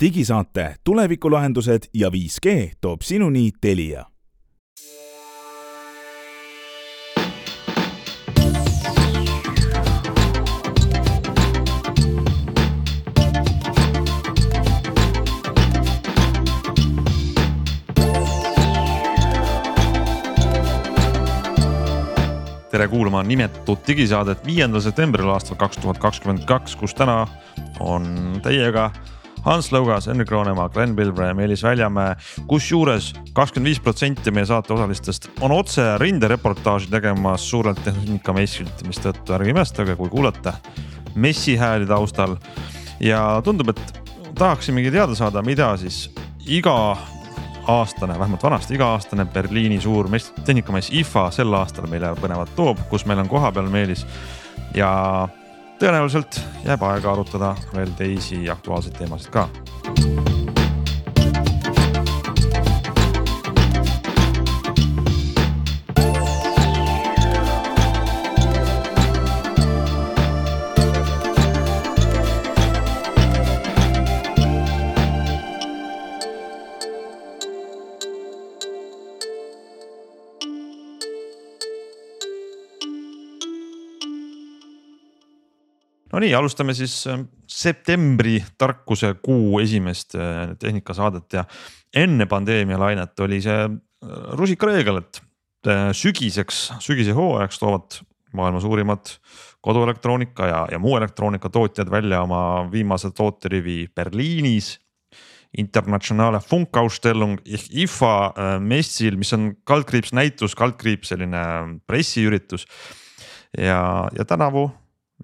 digisaate Tulevikulahendused ja 5G toob sinuni Telia. Tere kuulama nimetut digisaadet viiendal septembril aastal kaks tuhat kakskümmend kaks, kus täna on teiega Hans Lõugas, Henrik Roonemaa, Glen Pilvre ja Meelis Väljamäe. kusjuures kakskümmend viis protsenti meie saate osalistest on otse rindereportaaži tegemas suurelt tehnikamessilt, mistõttu ärge imestage, kui kuulete messi hääli taustal. ja tundub, et tahaksimegi teada saada, mida siis iga aastane, vähemalt vanasti iga-aastane Berliini suur mess, tehnikamess IFA sel aastal meile põnevat toob, kus meil on kohapeal Meelis ja tõenäoliselt jääb aega arutada veel teisi aktuaalseid teemasid ka Nonii, alustame siis ähm, septembri tarkuse kuu esimest äh, tehnikasaadet ja enne pandeemia lainet oli see äh, rusikareegel, et äh, sügiseks, sügise hooajaks toovad maailma suurimad koduelektroonika ja, ja muu elektroonika tootjad välja oma viimase tooterivi Berliinis. Internationale Funkausstellung ehk IFA messil, mis on kaldkriips näitus, kaldkriips selline pressiüritus. ja, ja tänavu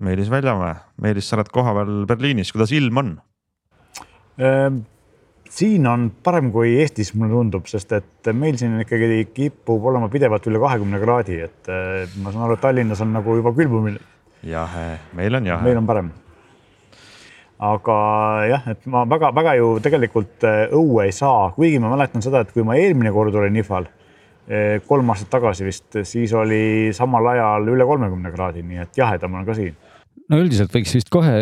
Meelis Väljamäe, Meelis, sa oled kohapeal Berliinis, kuidas ilm on? Ehm, siin on parem kui Eestis, mulle tundub, sest et meil siin ikkagi kipub olema pidevalt üle kahekümne kraadi, et eh, ma saan aru, et Tallinnas on nagu juba külmumine. jahe, meil on jahe. meil on parem. aga jah, et ma väga-väga ju tegelikult eh, õue ei saa, kuigi ma mäletan seda, et kui ma eelmine kord olin IFA-l eh, kolm aastat tagasi vist, siis oli samal ajal üle kolmekümne kraadi, nii et jahedam on ka siin no üldiselt võiks vist kohe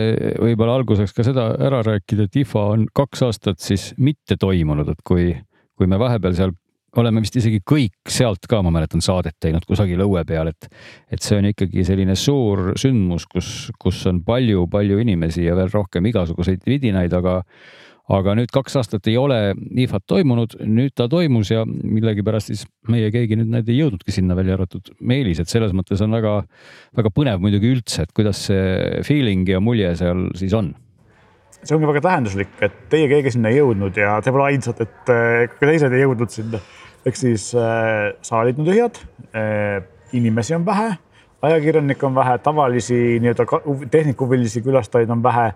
võib-olla alguseks ka seda ära rääkida, et IFA on kaks aastat siis mitte toimunud, et kui, kui me vahepeal seal oleme vist isegi kõik sealt ka, ma mäletan, saadet teinud kusagil õue peal, et, et see on ikkagi selline suur sündmus, kus, kus on palju-palju inimesi ja veel rohkem igasuguseid vidinaid, aga aga nüüd kaks aastat ei ole IFA-t toimunud, nüüd ta toimus ja millegipärast siis meie keegi nüüd need ei jõudnudki sinna välja arvatud Meelis, et selles mõttes on väga-väga põnev muidugi üldse, et kuidas see feeling ja mulje seal siis on. See ongi väga tähenduslik, et teie keegi sinna ei jõudnud ja te pole ainsad, et äh, ka teised ei jõudnud sinna. ehk siis äh, saalid on tühjad äh,, inimesi on vähe, ajakirjanikke on vähe, tavalisi nii-öelda tehnikahuvilisi külastajaid on vähe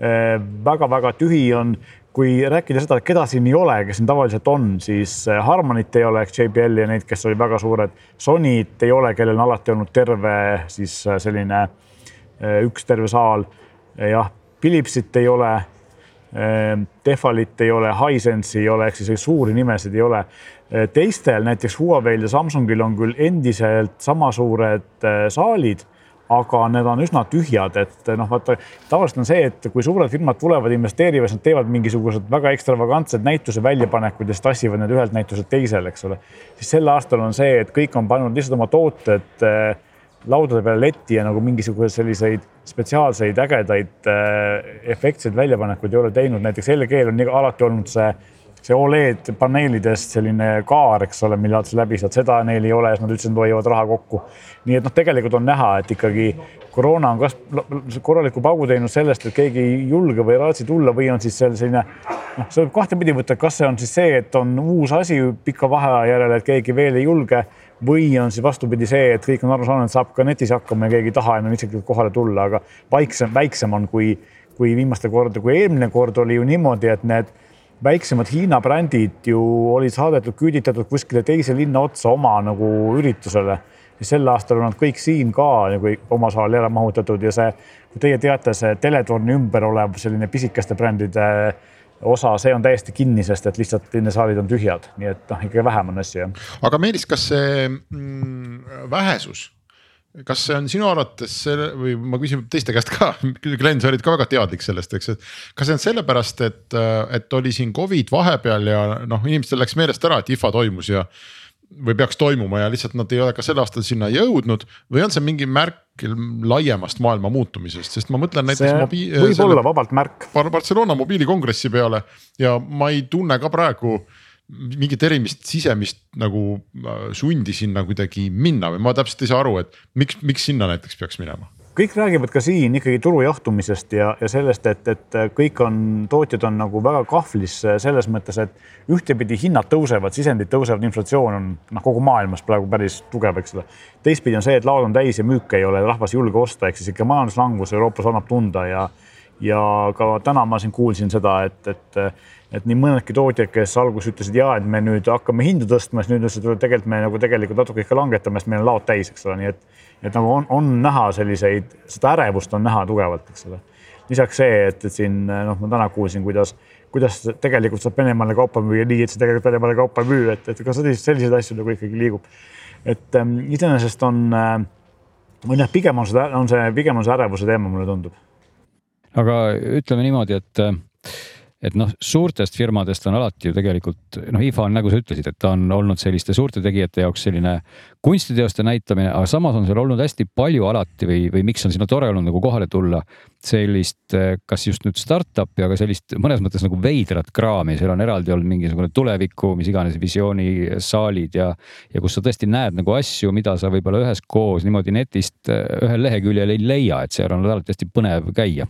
väga-väga äh, tühi on. kui rääkida seda, keda siin ei ole, kes siin tavaliselt on, siis äh, Harmanit ei ole ehk JBL-i ja neid, kes olid väga suured. Sonyt ei ole, kellel on alati olnud terve siis äh, selline üks terve saal. jah, Philipsit ei ole. Tefalit ei ole, Hisense'i ei ole, ehk siis suuri nimesid ei ole. teistel, näiteks Huawei'l ja Samsungil on küll endiselt sama suured saalid aga need on üsna tühjad, et noh, vaata tavaliselt on see, et kui suured firmad tulevad, investeerivad, siis nad teevad mingisugused väga ekstravagantsed näituse väljapanekud ja siis tassivad need ühelt näituselt teisele, eks ole. siis sel aastal on see, et kõik on pannud lihtsalt oma tooted äh, laudade peale letti ja nagu mingisuguseid selliseid spetsiaalseid ägedaid äh, efektseid väljapanekuid ei ole teinud, näiteks LG-l on alati olnud see see Oled paneelidest selline kaar, eks ole, mille alt sa läbi saad, seda neil ei ole, siis nad ütlesid, et hoiavad raha kokku. Nii et noh, tegelikult on näha, et ikkagi koroona on kas korraliku paugu teinud sellest, et keegi ei julge või ei raatsi tulla või on siis seal selline noh, see võib kahtepidi võtta, kas see on siis see, et on uus asi pika vaheaja järel, et keegi veel ei julge või on siis vastupidi see, et kõik on aru saanud, saab ka netis hakkama ja keegi ei taha enam isiklikult kohale tulla, aga vaiksem, väiksem on kui, kui viimaste kordade, kui eelmine kord oli ju niimoodi, et need väiksemad Hiina brändid ju olid saadetud, küüditatud kuskile teise linna otsa oma nagu üritusele. Ja sel aastal on nad kõik siin ka nagu oma saali ära mahutatud ja see, kui teie teate, see teletorni ümber olev selline pisikeste brändide osa, see on täiesti kinni, sest et lihtsalt linnasaalid on tühjad, nii et noh, ikka vähem on asju. aga Meelis, kas see mm, vähesus kas see on sinu arvates selle või ma küsin teiste käest ka, Glen, sa olid ka väga teadlik sellest, eks, et. kas see on sellepärast, et, et oli siin Covid vahepeal ja noh, inimestel läks meelest ära, et IFA toimus ja. Või peaks toimuma ja lihtsalt nad ei ole ka sel aastal sinna jõudnud või on see mingi märk laiemast maailma muutumisest, sest ma mõtlen näiteks. võib olla vabalt märk. Barcelona mobiilikongressi peale ja ma ei tunne ka praegu mingit erilist sisemist nagu äh, sundi sinna kuidagi minna või ma täpselt ei saa aru, et miks, miks sinna näiteks peaks minema? Kõik räägivad ka siin ikkagi turu jahtumisest ja, ja sellest, et, et kõik on, tootjad on nagu väga kahvlis selles mõttes, et ühtepidi hinnad tõusevad, sisendid tõusevad, inflatsioon on noh, kogu maailmas praegu päris tugev, eks ole. teistpidi on see, et laod on täis ja müüke ei ole, rahvas ei julge osta, ehk siis ikka majanduslangus Euroopas annab tunda ja ja ka täna ma siin kuulsin seda, et, et et nii mõnedki tootjad, kes alguses ütlesid ja et me nüüd hakkame hindu tõstma, siis nüüd ütlesid, et tegelikult me nagu tegelikult natuke ikka langetame, sest meil on laod täis, eks ole, nii et, et nagu on, on näha selliseid, seda ärevust on näha tugevalt, eks ole. lisaks see, et, et siin noh, ma täna kuulsin, kuidas, kuidas tegelikult saab Venemaale kaupa müüa nii, et see tegelikult Venemaale kaupa ei müü, et, et ka selliseid, asju nagu ikkagi liigub. et ähm, iseenesest on äh,, või noh, pigem on seda, on see, pigem on see ärevuse teema, mulle tundub. aga ütleme niimoodi, et et noh, suurtest firmadest on alati ju tegelikult noh, IFA on nagu sa ütlesid, et ta on olnud selliste suurte tegijate jaoks selline kunstiteoste näitamine, aga samas on seal olnud hästi palju alati või, või miks on sinna tore olnud nagu kohale tulla sellist, kas just nüüd startup'i, aga sellist mõnes mõttes nagu veidrat kraami, seal on eraldi olnud mingisugune tuleviku, mis iganes visioonisaalid ja, ja kus sa tõesti näed nagu asju, mida sa võib-olla üheskoos niimoodi netist ühel leheküljel ei leia, et seal on alati hästi põnev käia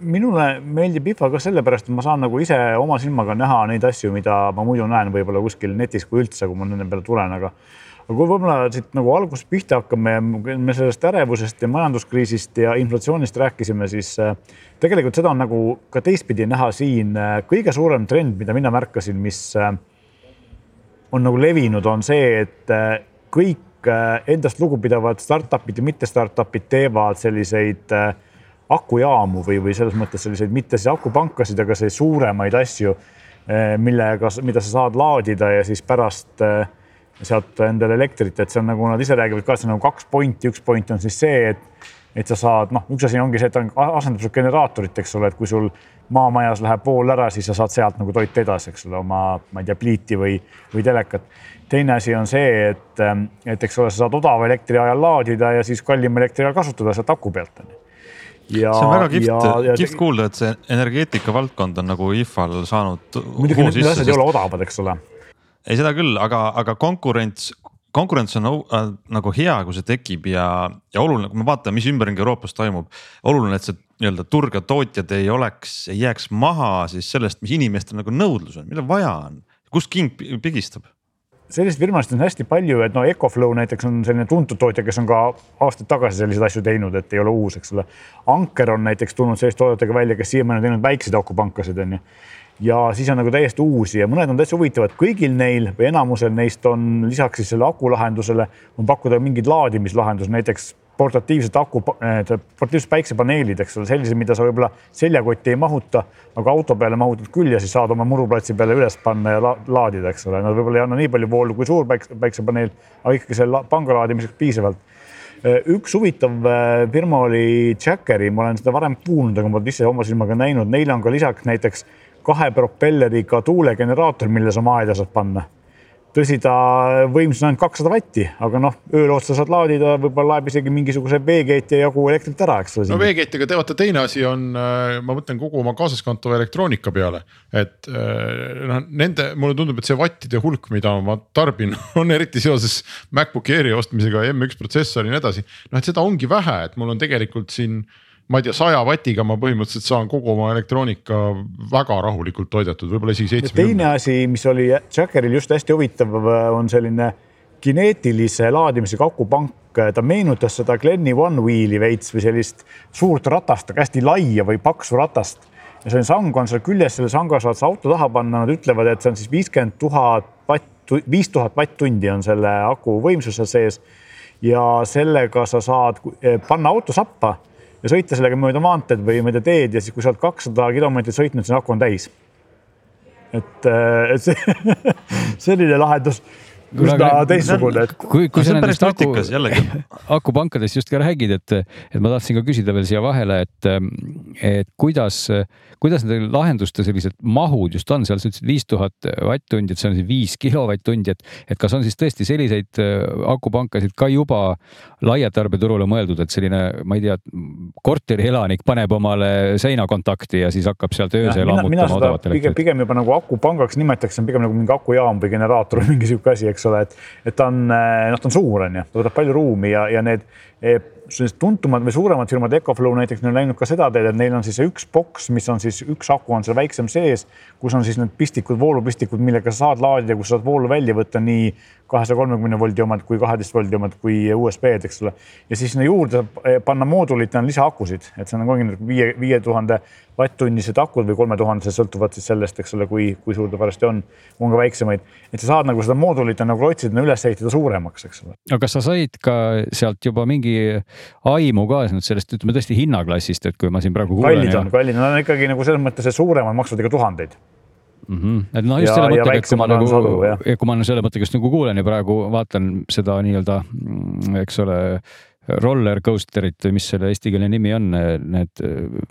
minule meeldib IFA ka sellepärast, et ma saan nagu ise oma silmaga näha neid asju, mida ma muidu näen võib-olla kuskil netis, kui üldse, kui ma nende peale tulen, aga aga kui võib-olla siit nagu algusest pihta hakkame, me sellest ärevusest ja majanduskriisist ja inflatsioonist rääkisime, siis äh, tegelikult seda on nagu ka teistpidi näha siin. Äh, kõige suurem trend, mida mina märkasin, mis äh, on nagu levinud, on see, et kõik endast lugupidavad startup'id ja mitte startup'id teevad selliseid äh, akujaamu või, või selles mõttes selliseid mitte siis akupankasid, aga selliseid suuremaid asju, eh, millega, mida sa saad laadida ja siis pärast eh, sealt endale elektrit, et see on nagu nad ise räägivad ka, et see on nagu kaks pointi, üks point on siis see, et, et sa saad, noh, üks asi ongi see, et ta asendab sul generaatorit, eks ole, et kui sul maamajas läheb vool ära, siis sa saad sealt nagu toita edasi, eks ole, oma, ma ei tea, pliiti või, või telekat. teine asi on see, et, et eks ole, sa saad odava elektri ajal laadida ja siis kallima elektri ajal kasutada sealt aku pealt onju ja, see on väga kihvt, kihvt kuulda, et see energeetika valdkond on nagu IFA-l saanud. muidugi need asjad ei ole odavad, eks ole. ei, seda küll, aga, aga konkurents, konkurents on äh, nagu hea, kui see tekib ja, ja oluline, kui me vaatame, mis ümberringi Euroopas toimub. oluline, et see nii-öelda turg ja tootjad ei oleks, ei jääks maha siis sellest, mis inimestel nagu nõudlus on, mida vaja on, kust king pigistab selliseid firmasid on hästi palju, et no Ecoflow näiteks on selline tuntud tootja, kes on ka aastaid tagasi selliseid asju teinud, et ei ole uus, eks ole. Anker on näiteks tulnud selliste toodetega välja, kes siiamaani on teinud väikseid akupankasid, onju. ja siis on nagu täiesti uusi ja mõned on täitsa huvitavad, kõigil neil või enamusel neist on lisaks siis selle akulahendusele on pakkuda mingeid laadimislahendusi, näiteks portatiivsed aku, portatiivsed päiksepaneelid, eks ole, sellised, mida sa võib-olla seljakotti ei mahuta, aga auto peale mahutad küll ja siis saad oma muruplatsi peale üles panna ja la laadida, eks ole, nad võib-olla ei anna nii palju voolu kui suur päikse, päiksepaneel, aga ikkagi selle panga laadimiseks piisavalt. üks huvitav äh, firma oli Jackeri, ma olen seda varem kuulnud, aga ma ise oma silmaga näinud, neil on ka lisaks näiteks kahe propelleriga tuulegeneraator, mille sa maa-aeda saad panna tõsi, ta võimsus on ainult kakssada vatti, aga noh, ööl otsa saad laadida, võib-olla laeb isegi mingisuguse veekeetja jagu elektrit ära, eks ole. no veekeetjaga teate, teine asi on, äh, ma mõtlen kogu oma kaasaskantava elektroonika peale, et äh, noh, nende, mulle tundub, et see vattide hulk, mida ma tarbin, on eriti seoses MacBook Airi ostmisega, M1 protsessor ja nii edasi. noh, et seda ongi vähe, et mul on tegelikult siin ma ei tea, saja vatiga ma põhimõtteliselt saan kogu oma elektroonika väga rahulikult toidetud, võib-olla isegi seitsmekümne. teine asi, mis oli Jackeril just hästi huvitav, on selline kineetilise laadimisega akupank. ta meenutas seda Glenni One Wheel'i veits või sellist suurt ratast, aga hästi laia või paksu ratast. ja see sang on seal küljes, selle sanga saad sa auto taha panna, nad ütlevad, et see on siis viiskümmend tuhat vatt, viis tuhat vatt-tundi on selle aku võimsus seal sees. ja sellega sa saad eh, panna auto sappa ja sõita sellega mööda maanteed või mööda teed ja siis, kui sa oled kakssada kilomeetrit sõitnud, siis aku on täis. et, äh, et see selline lahendus üsna teistsugune, et. kui, kui sa nendest aku, akupankadest just ka räägid, et, et ma tahtsin ka küsida veel siia vahele, et, et kuidas, kuidas nende lahenduste sellised mahud just on, seal sa ütlesid viis tuhat vatt-tundi, et see on siis viis kilovatt-tundi, et, et kas on siis tõesti selliseid äh, akupankasid ka juba laiatarbeturule mõeldud, et selline, ma ei tea, korterielanik paneb omale seinakontakti ja siis hakkab sealt öösel lammutama odavat elektrit? pigem juba nagu akupangaks nimetaks, see on pigem nagu mingi akujaam või generaator või mingi sihuke asi, eks ole, et, et ta on, noh, ta on suur, on ju, ta võtab palju ruumi ja, ja need eh, sellised tuntumad või suuremad firmad, Ecoflow näiteks, on läinud ka seda teed, et neil on siis üks boks, mis on siis üks aku on seal väiksem sees, kus on siis need pistikud, voolupistikud, millega sa saad laadida, kus saad voolu välja võtta nii kahesaja kolmekümne voldi omad kui kaheteist voldi omad kui USB-d, eks ole. ja siis sinna juurde panna moodulitena lisaakusid, et see on ongi need viie, viie tuhande vatt-tunnised akud või kolmetuhandesed, sõltuvad siis sellest, eks ole, kui, kui suur ta parajasti on. on ka väiksemaid, et sa saad nagu seda moodulit nagu klotsidena üles ehitada suuremaks, eks ole. aga kas sa said ka sealt juba mingi aimu ka sellest, ütleme tõesti hinnaklassist, et kui ma siin praegu. kallid on, kallid, nad on ikkagi nagu selles mõttes, et suuremad maksavad ikka tuhandeid mm. -hmm. noh, just ja, selle mõttega, et kui ma nagu, kui ma selle mõttega just nagu kuulen ja praegu vaatan seda nii-öelda, mm, eks ole roller coaster'it või mis selle eestikeelne nimi on, need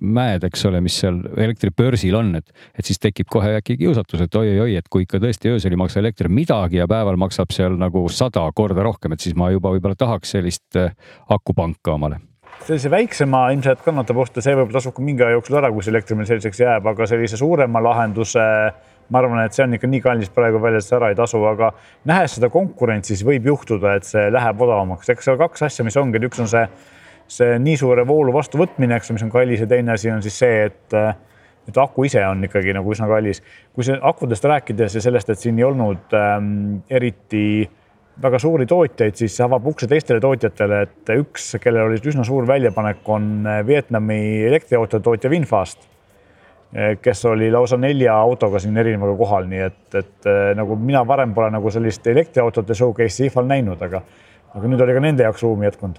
mäed, eks ole, mis seal elektribörsil on, et, et siis tekib kohe äkki kiusatus, et oi-oi-oi, et kui ikka tõesti öösel ei maksa elekter midagi ja päeval maksab seal nagu sada korda rohkem, et siis ma juba võib-olla tahaks sellist äh, akupanka omale sellise väiksema ilmselt kannatab osta, see võib-olla tasub ka mingi aja jooksul ära, kui see elektrimine selliseks jääb, aga sellise suurema lahenduse äh, ma arvan, et see on ikka nii kallis praegu veel, et see ära ei tasu, aga nähes seda konkurentsi, siis võib juhtuda, et see läheb odavamaks. eks seal kaks asja, mis ongi, üks on see, see nii suure voolu vastuvõtmine, eks, mis on kallis ja teine asi on siis see, et et aku ise on ikkagi nagu üsna kallis. kui see akudest rääkides ja sellest, et siin ei olnud ähm, eriti väga suuri tootjaid, siis avab ukse teistele tootjatele, et üks, kellel oli üsna suur väljapanek, on Vietnami elektriautode tootja Winfast Eh, kes oli lausa nelja autoga siin erinevaga kohal, nii et, et eh, nagu mina varem pole nagu sellist elektriautode showcase'i IFA-l näinud, aga, aga nüüd oli ka nende jaoks ruumi jätkunud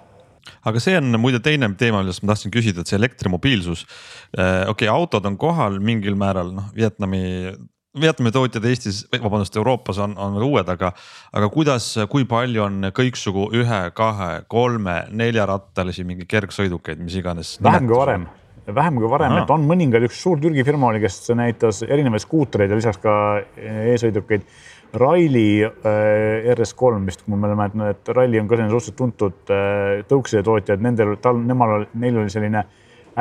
aga see on muide teine teema, millest ma tahtsin küsida, et see elektrimobiilsus. Eh, okei okay,, autod on kohal mingil määral, noh, Vietnami Vietnami tootjad Eestis, vabandust, Euroopas on, on uued, aga, aga kuidas, kui palju on kõiksugu ühe, kahe, kolme, neljarattalisi mingi kergsõidukeid, mis iganes? vähem kui varem vähem kui varem, et on mõningad, üks suur Türgi firma oli, kes näitas erinevaid skuutreid ja lisaks ka e-sõidukeid. Rally äh, RS3 vist, kui ma mäletan, et Rally on ka selline suhteliselt tuntud äh, tõukside tootja, et nendel, tal, nemal, neil oli selline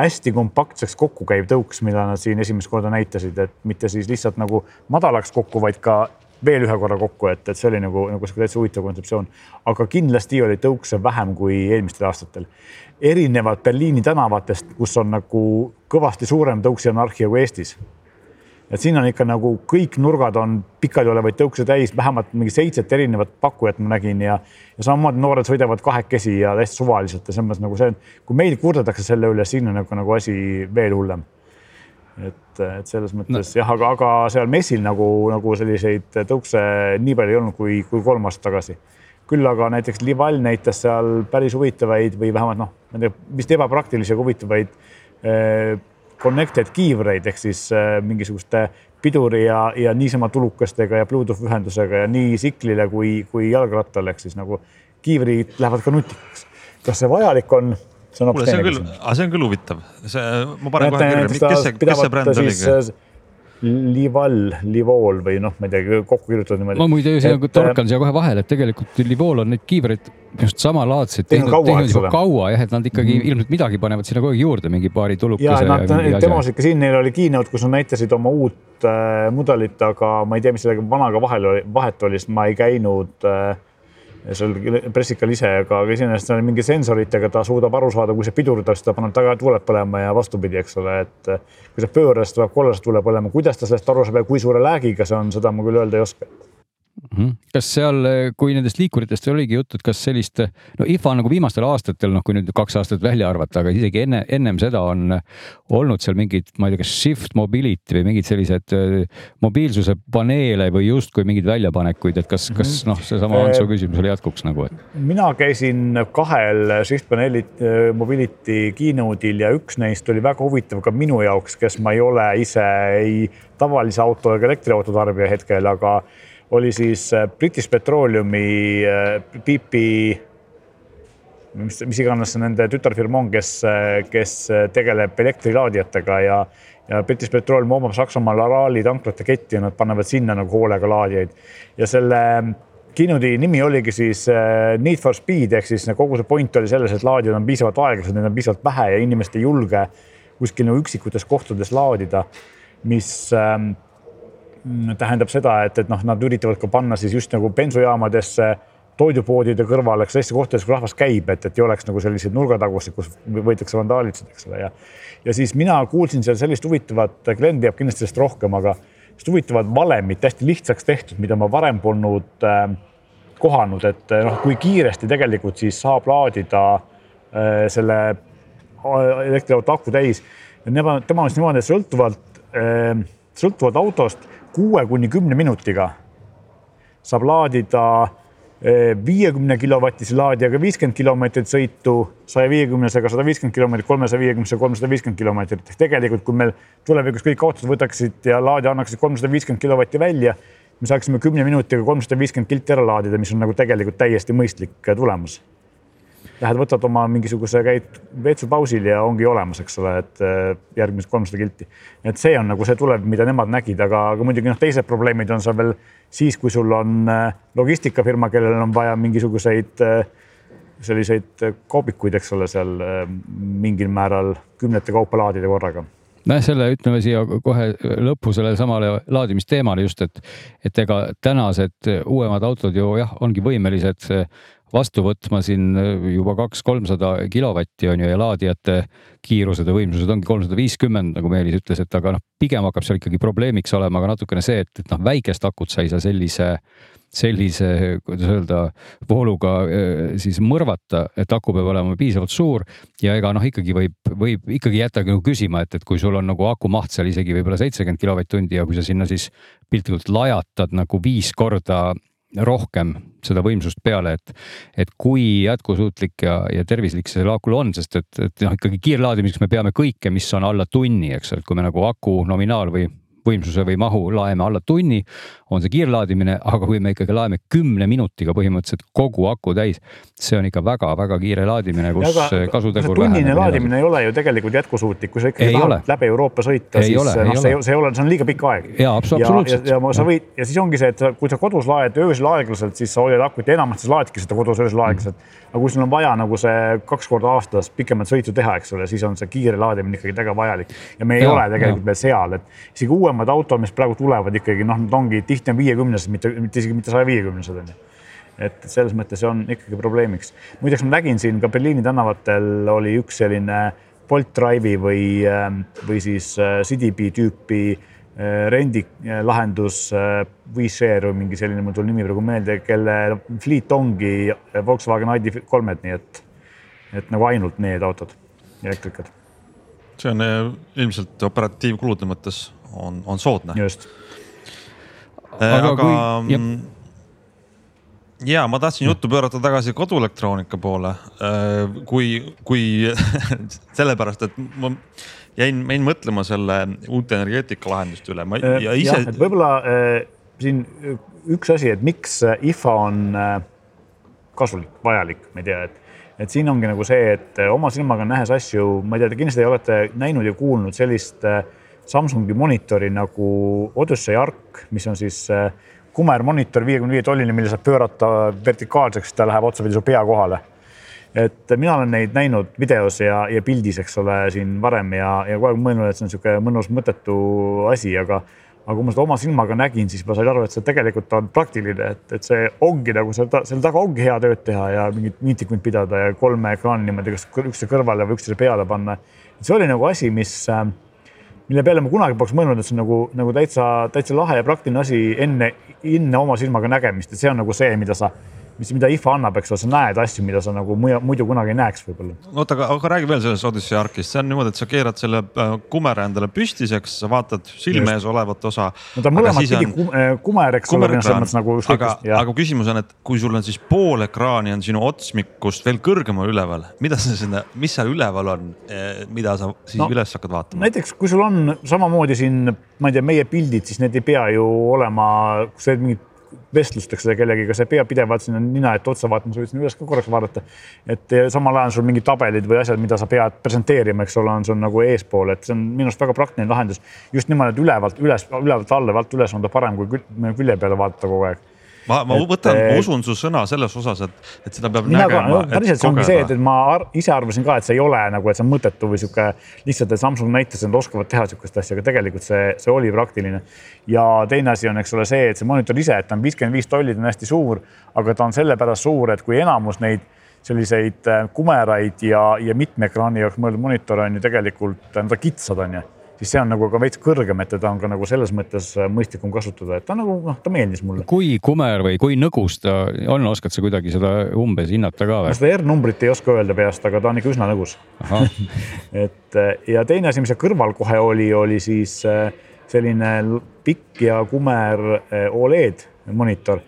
hästi kompaktseks kokku käiv tõuks, mida nad siin esimest korda näitasid, et mitte siis lihtsalt nagu madalaks kokku, vaid ka veel ühe korra kokku, et, et see oli nagu, nagu sihuke täitsa huvitav kontseptsioon. aga kindlasti oli tõukse vähem kui eelmistel aastatel erinevad Berliini tänavatest, kus on nagu kõvasti suurem tõuksi anarhia kui Eestis. Et siin on ikka nagu kõik nurgad on pikali-olevaid tõukse täis, vähemalt mingi seitset erinevat pakkujat ma nägin ja, ja samamoodi noored sõidavad kahekesi ja täiesti suvaliselt ja selles mõttes nagu see, kui meil kurdetakse selle üle, siin on nagu, nagu asi veel hullem et, et selles mõttes no. jah, aga, aga seal messil nagu, nagu selliseid tõukse nii palju ei olnud kui, kui kolm aastat tagasi küll aga näiteks Lival näitas seal päris huvitavaid või vähemalt noh, vist ebapraktilisi, aga huvitavaid eh, connected kiivreid ehk siis eh, mingisuguste piduri ja, ja niisama tulukestega ja Bluetooth ühendusega ja nii tsiklile kui, kui jalgrattale ehk siis nagu kiivrid lähevad ka nutikaks. kas see vajalik on? see on hoopis teine küsimus. see on küll huvitav, see, ma panen kohe kirja, kes see, kes see bränd oligi? Lival, Livol või noh, ma ei tea, kokku kirjutatud niimoodi. ma muide et, torkan siia kohe vahele, et tegelikult Livol on neid kiivreid just samalaadseid teinud, teinud juba kaua jah, et nad ikkagi mm ilmselt midagi panevad sinna kogu aeg juurde, mingi paari tulukese. ja nad, demos ikka siin, neil oli keynote, kus nad näitasid oma uut äh, mudelit, aga ma ei tea, mis sellega vanaga vahel oli, vahet oli, sest ma ei käinud äh, seal pressikal ise, aga iseenesest seal mingi sensoritega ta suudab aru saada, kui sa pidurdad, siis ta paneb taga tuled põlema ja vastupidi, eks ole, et kui sa pöörad, siis tuleb kollasest tule põlema, kuidas ta sellest aru saab ja kui suure läägiga see on, seda ma küll öelda ei oska. Kas seal, kui nendest liikuritest oligi juttu, et kas sellist, no IFA nagu viimastel aastatel, noh, kui nüüd kaks aastat välja arvata, aga isegi enne, ennem seda on olnud seal mingid, ma ei tea, kas shift mobility või mingid sellised mobiilsuse paneele või justkui mingeid väljapanekuid, et kas, kas mhm. noh, seesama Antsu küsimusele jätkuks nagu, et. mina käisin kahel shift paneeli mobility keynote'il ja üks neist oli väga huvitav ka minu jaoks, kes ma ei ole ise ei tavalise auto ega elektriauto tarbija hetkel, aga oli siis äh, British Petroleumi BP, mis, mis iganes nende tütarfirma on, kes, kes tegeleb elektrilaadijatega ja ja British Petroleum omab Saksamaal Arali tanklate ketti ja nad panevad sinna nagu hoolega laadijaid. Ja selle Kinudi nimi oligi siis äh, Need for Speed ehk siis kogu see point oli selles, et laadijad on piisavalt aeglased, neid on piisavalt vähe ja inimesed ei julge kuskil nagu üksikutes kohtades laadida, mis ähm, tähendab seda, et, et noh, nad üritavad ka panna siis just nagu bensujaamadesse, toidupoodide kõrvale, sellistes kohtades, kus rahvas käib, et, et ei oleks nagu selliseid nurgatagusid, kus võidakse vandaalitseda, eks ole, ja ja siis mina kuulsin seal sellist huvitavat, Glen teab kindlasti sellest rohkem, aga just huvitavad valemit, hästi lihtsaks tehtud, mida ma varem polnud äh, kohanud, et noh, kui kiiresti tegelikult siis saab laadida äh, selle äh, elektriauto aku täis. tema, tema siis niimoodi, et sõltuvalt äh,, sõltuvalt autost kuue kuni kümne minutiga saab laadida viiekümne kilovatise laadijaga viiskümmend kilomeetrit sõitu, saja viiekümnesega sada viiskümmend kilomeetrit, kolmesaja viiekümnesega kolmsada viiskümmend kilomeetrit. ehk tegelikult, kui meil tulevikus kõik autod võtaksid ja laadija annaksid kolmsada viiskümmend kilovatti välja, me saaksime kümne minutiga kolmsada viiskümmend kilti ära laadida, mis on nagu tegelikult täiesti mõistlik tulemus. Lähed, võtad oma mingisuguse, käid veetsupausil ja ongi olemas, eks ole, et äh, järgmised kolmsada kilti. et see on nagu see tulevik, mida nemad nägid, aga, aga muidugi noh, teised probleemid on seal veel siis, kui sul on äh, logistikafirma, kellel on vaja mingisuguseid äh, selliseid koobikuid, eks ole, seal mingil määral kümnete kaupa laadida korraga nojah, selle ütleme siia kohe lõppu sellele samale laadimisteemale just, et, et ega tänased uuemad autod ju jah, ongi võimelised vastu võtma siin juba kaks-kolmsada kilovatti on ju ja laadijate kiirused ja võimsused ongi kolmsada viiskümmend, nagu Meelis ütles, et aga noh, pigem hakkab seal ikkagi probleemiks olema ka natukene see, et, et noh, väikest akut sa ei saa sellise sellise, kuidas öelda, vooluga siis mõrvata, et aku peab olema piisavalt suur ja ega noh, ikkagi võib, võib ikkagi jätta nagu küsima, et, et kui sul on nagu aku maht seal isegi võib-olla seitsekümmend kilovatt-tundi ja kui sa sinna siis piltlikult lajatad nagu viis korda rohkem seda võimsust peale, et, et kui jätkusuutlik ja, ja tervislik see akul on, sest et, et noh, ikkagi kiirlaadimiseks me peame kõike, mis on alla tunni, eks ole, et kui me nagu aku nominaal või võimsuse või mahu laeme alla tunni, on see kiirlaadimine, aga kui me ikkagi laeme kümne minutiga põhimõtteliselt kogu aku täis, see on ikka väga-väga kiire laadimine, kus kasutegur tunnine laadimine ei ole ju tegelikult jätkusuutlik, kui sa ikkagi tahad läbi Euroopa sõita, siis noh, see, see ei ole, see on liiga pikk aeg. ja absoluutselt. ja, ja sa võid ja siis ongi see, et kui sa kodus laed öösel aeglaselt, siis sa hoiad akut ja enamasti sa laedki seda kodus öösel aeglaselt mm aga kui sul on vaja nagu see kaks korda aastas pikemat sõitu teha, eks ole, siis on see kiire laadimine ikkagi väga vajalik ja me ei ja, ole tegelikult ja. veel seal, et isegi uuemad autod, mis praegu tulevad ikkagi noh, nad ongi tihti on viiekümnesed, mitte, mitte isegi mitte saja viiekümnesed on ju et selles mõttes see on ikkagi probleemiks. muideks ma nägin siin ka Berliini tänavatel oli üks selline Bolt Drive'i või, ähm, või siis äh, CDB tüüpi äh, rendilahendus äh, WeShare või mingi selline, mul tuli nimi praegu meelde, kelle fliit ongi Volkswagen ID3-d, nii et, et nagu ainult need autod, elektrikad. see on ilmselt operatiivkulude mõttes on, on soodne. just. aga, aga kui, ja ma tahtsin juttu pöörata tagasi koduelektroonika poole. Äh, kui, kui sellepärast, et ma jäin, jäin mõtlema selle uute energeetikalahenduste üle, ma äh, ja ise. võib-olla äh, siin üks asi, et miks IFA on äh, kasulik, vajalik, ma ei tea, et, et siin ongi nagu see, et oma silmaga nähes asju, ma ei tea, te kindlasti olete näinud ja kuulnud sellist äh, Samsungi monitori nagu Odyssey Arc, mis on siis äh, kumermonitor viiekümne viie tolline, mille saab pöörata vertikaalseks, ta läheb otsapidi su pea kohale. et mina olen neid näinud videos ja, ja pildis, eks ole, siin varem ja, ja kogu aeg mõelnud, et see on niisugune mõnus mõttetu asi, aga aga kui ma seda oma silmaga nägin, siis ma sain aru, et see tegelikult on praktiline, et, et see ongi nagu seal, selle taga ongi hea tööd teha ja mingit miitikuid pidada ja kolme ekraani niimoodi, kas üksteise kõrvale või üksteise peale panna. see oli nagu asi, mis äh, mille peale ma kunagi poleks mõelnud, et see on nagu, nagu täitsa, täitsa lahe ja praktiline asi enne, enne oma silmaga nägemist, et see on nagu see, mida sa mis, mida IFA annab, eks ole, sa näed asju, mida sa nagu muidu kunagi ei näeks võib-olla. oota, aga, aga räägi veel sellest Odyssey Arkist, see on niimoodi, et sa keerad selle äh, kumere endale püstiseks, sa vaatad silme ees olevat osa. no ta mõlemat pidi on... Äh, kumer, eks ole, selles mõttes nagu. aga, aga küsimus on, et kui sul on siis pool ekraani on sinu otsmikust veel kõrgemal üleval, mida sa sinna, mis seal üleval on, eh, mida sa siis no, üles hakkad vaatama? näiteks kui sul on samamoodi siin, ma ei tea, meie pildid, siis need ei pea ju olema, kui sa teed mingit vestlust, eks ole, kellegiga, sa ei pea pidevalt sinna nina ette otsa vaatama, sa võid sinna üles ka korraks vaadata. et samal ajal sul mingid tabelid või asjad, mida sa pead presenteerima, eks ole, on sul nagu eespool, et see on minu arust väga praktiline lahendus. just niimoodi, et ülevalt üles, ülevalt alla, alt üles on ta parem kui külje peale vaadata kogu aeg ma, ma et, võtan, ma usun su sõna selles osas, et, et seda peab mina nägema. No, päriselt see ongi see, et, et ma ar ise arvasin ka, et see ei ole nagu, et see on mõttetu või sihuke lihtsalt, et Samsung näitas, et nad oskavad teha sihukest asja, aga tegelikult see, see oli praktiline. ja teine asi on, eks ole, see, et see monitor ise, et ta on viiskümmend viis tolli, ta on hästi suur, aga ta on sellepärast suur, et kui enamus neid selliseid äh, kumeraid ja, ja mitme ekraani jaoks mõeldud monitore on ju tegelikult, nad on kitsad, on ju siis see on nagu ka veits kõrgem, et teda on ka nagu selles mõttes äh, mõistlikum kasutada, et ta nagu noh, ta meeldis mulle. kui kumer või kui nõgus ta on, oskad sa kuidagi seda umbes hinnata ka või? seda R-numbrit ei oska öelda peast, aga ta on ikka üsna nõgus et äh, ja teine asi, mis seal kõrval kohe oli, oli siis äh, selline pikk ja kumer Oled monitor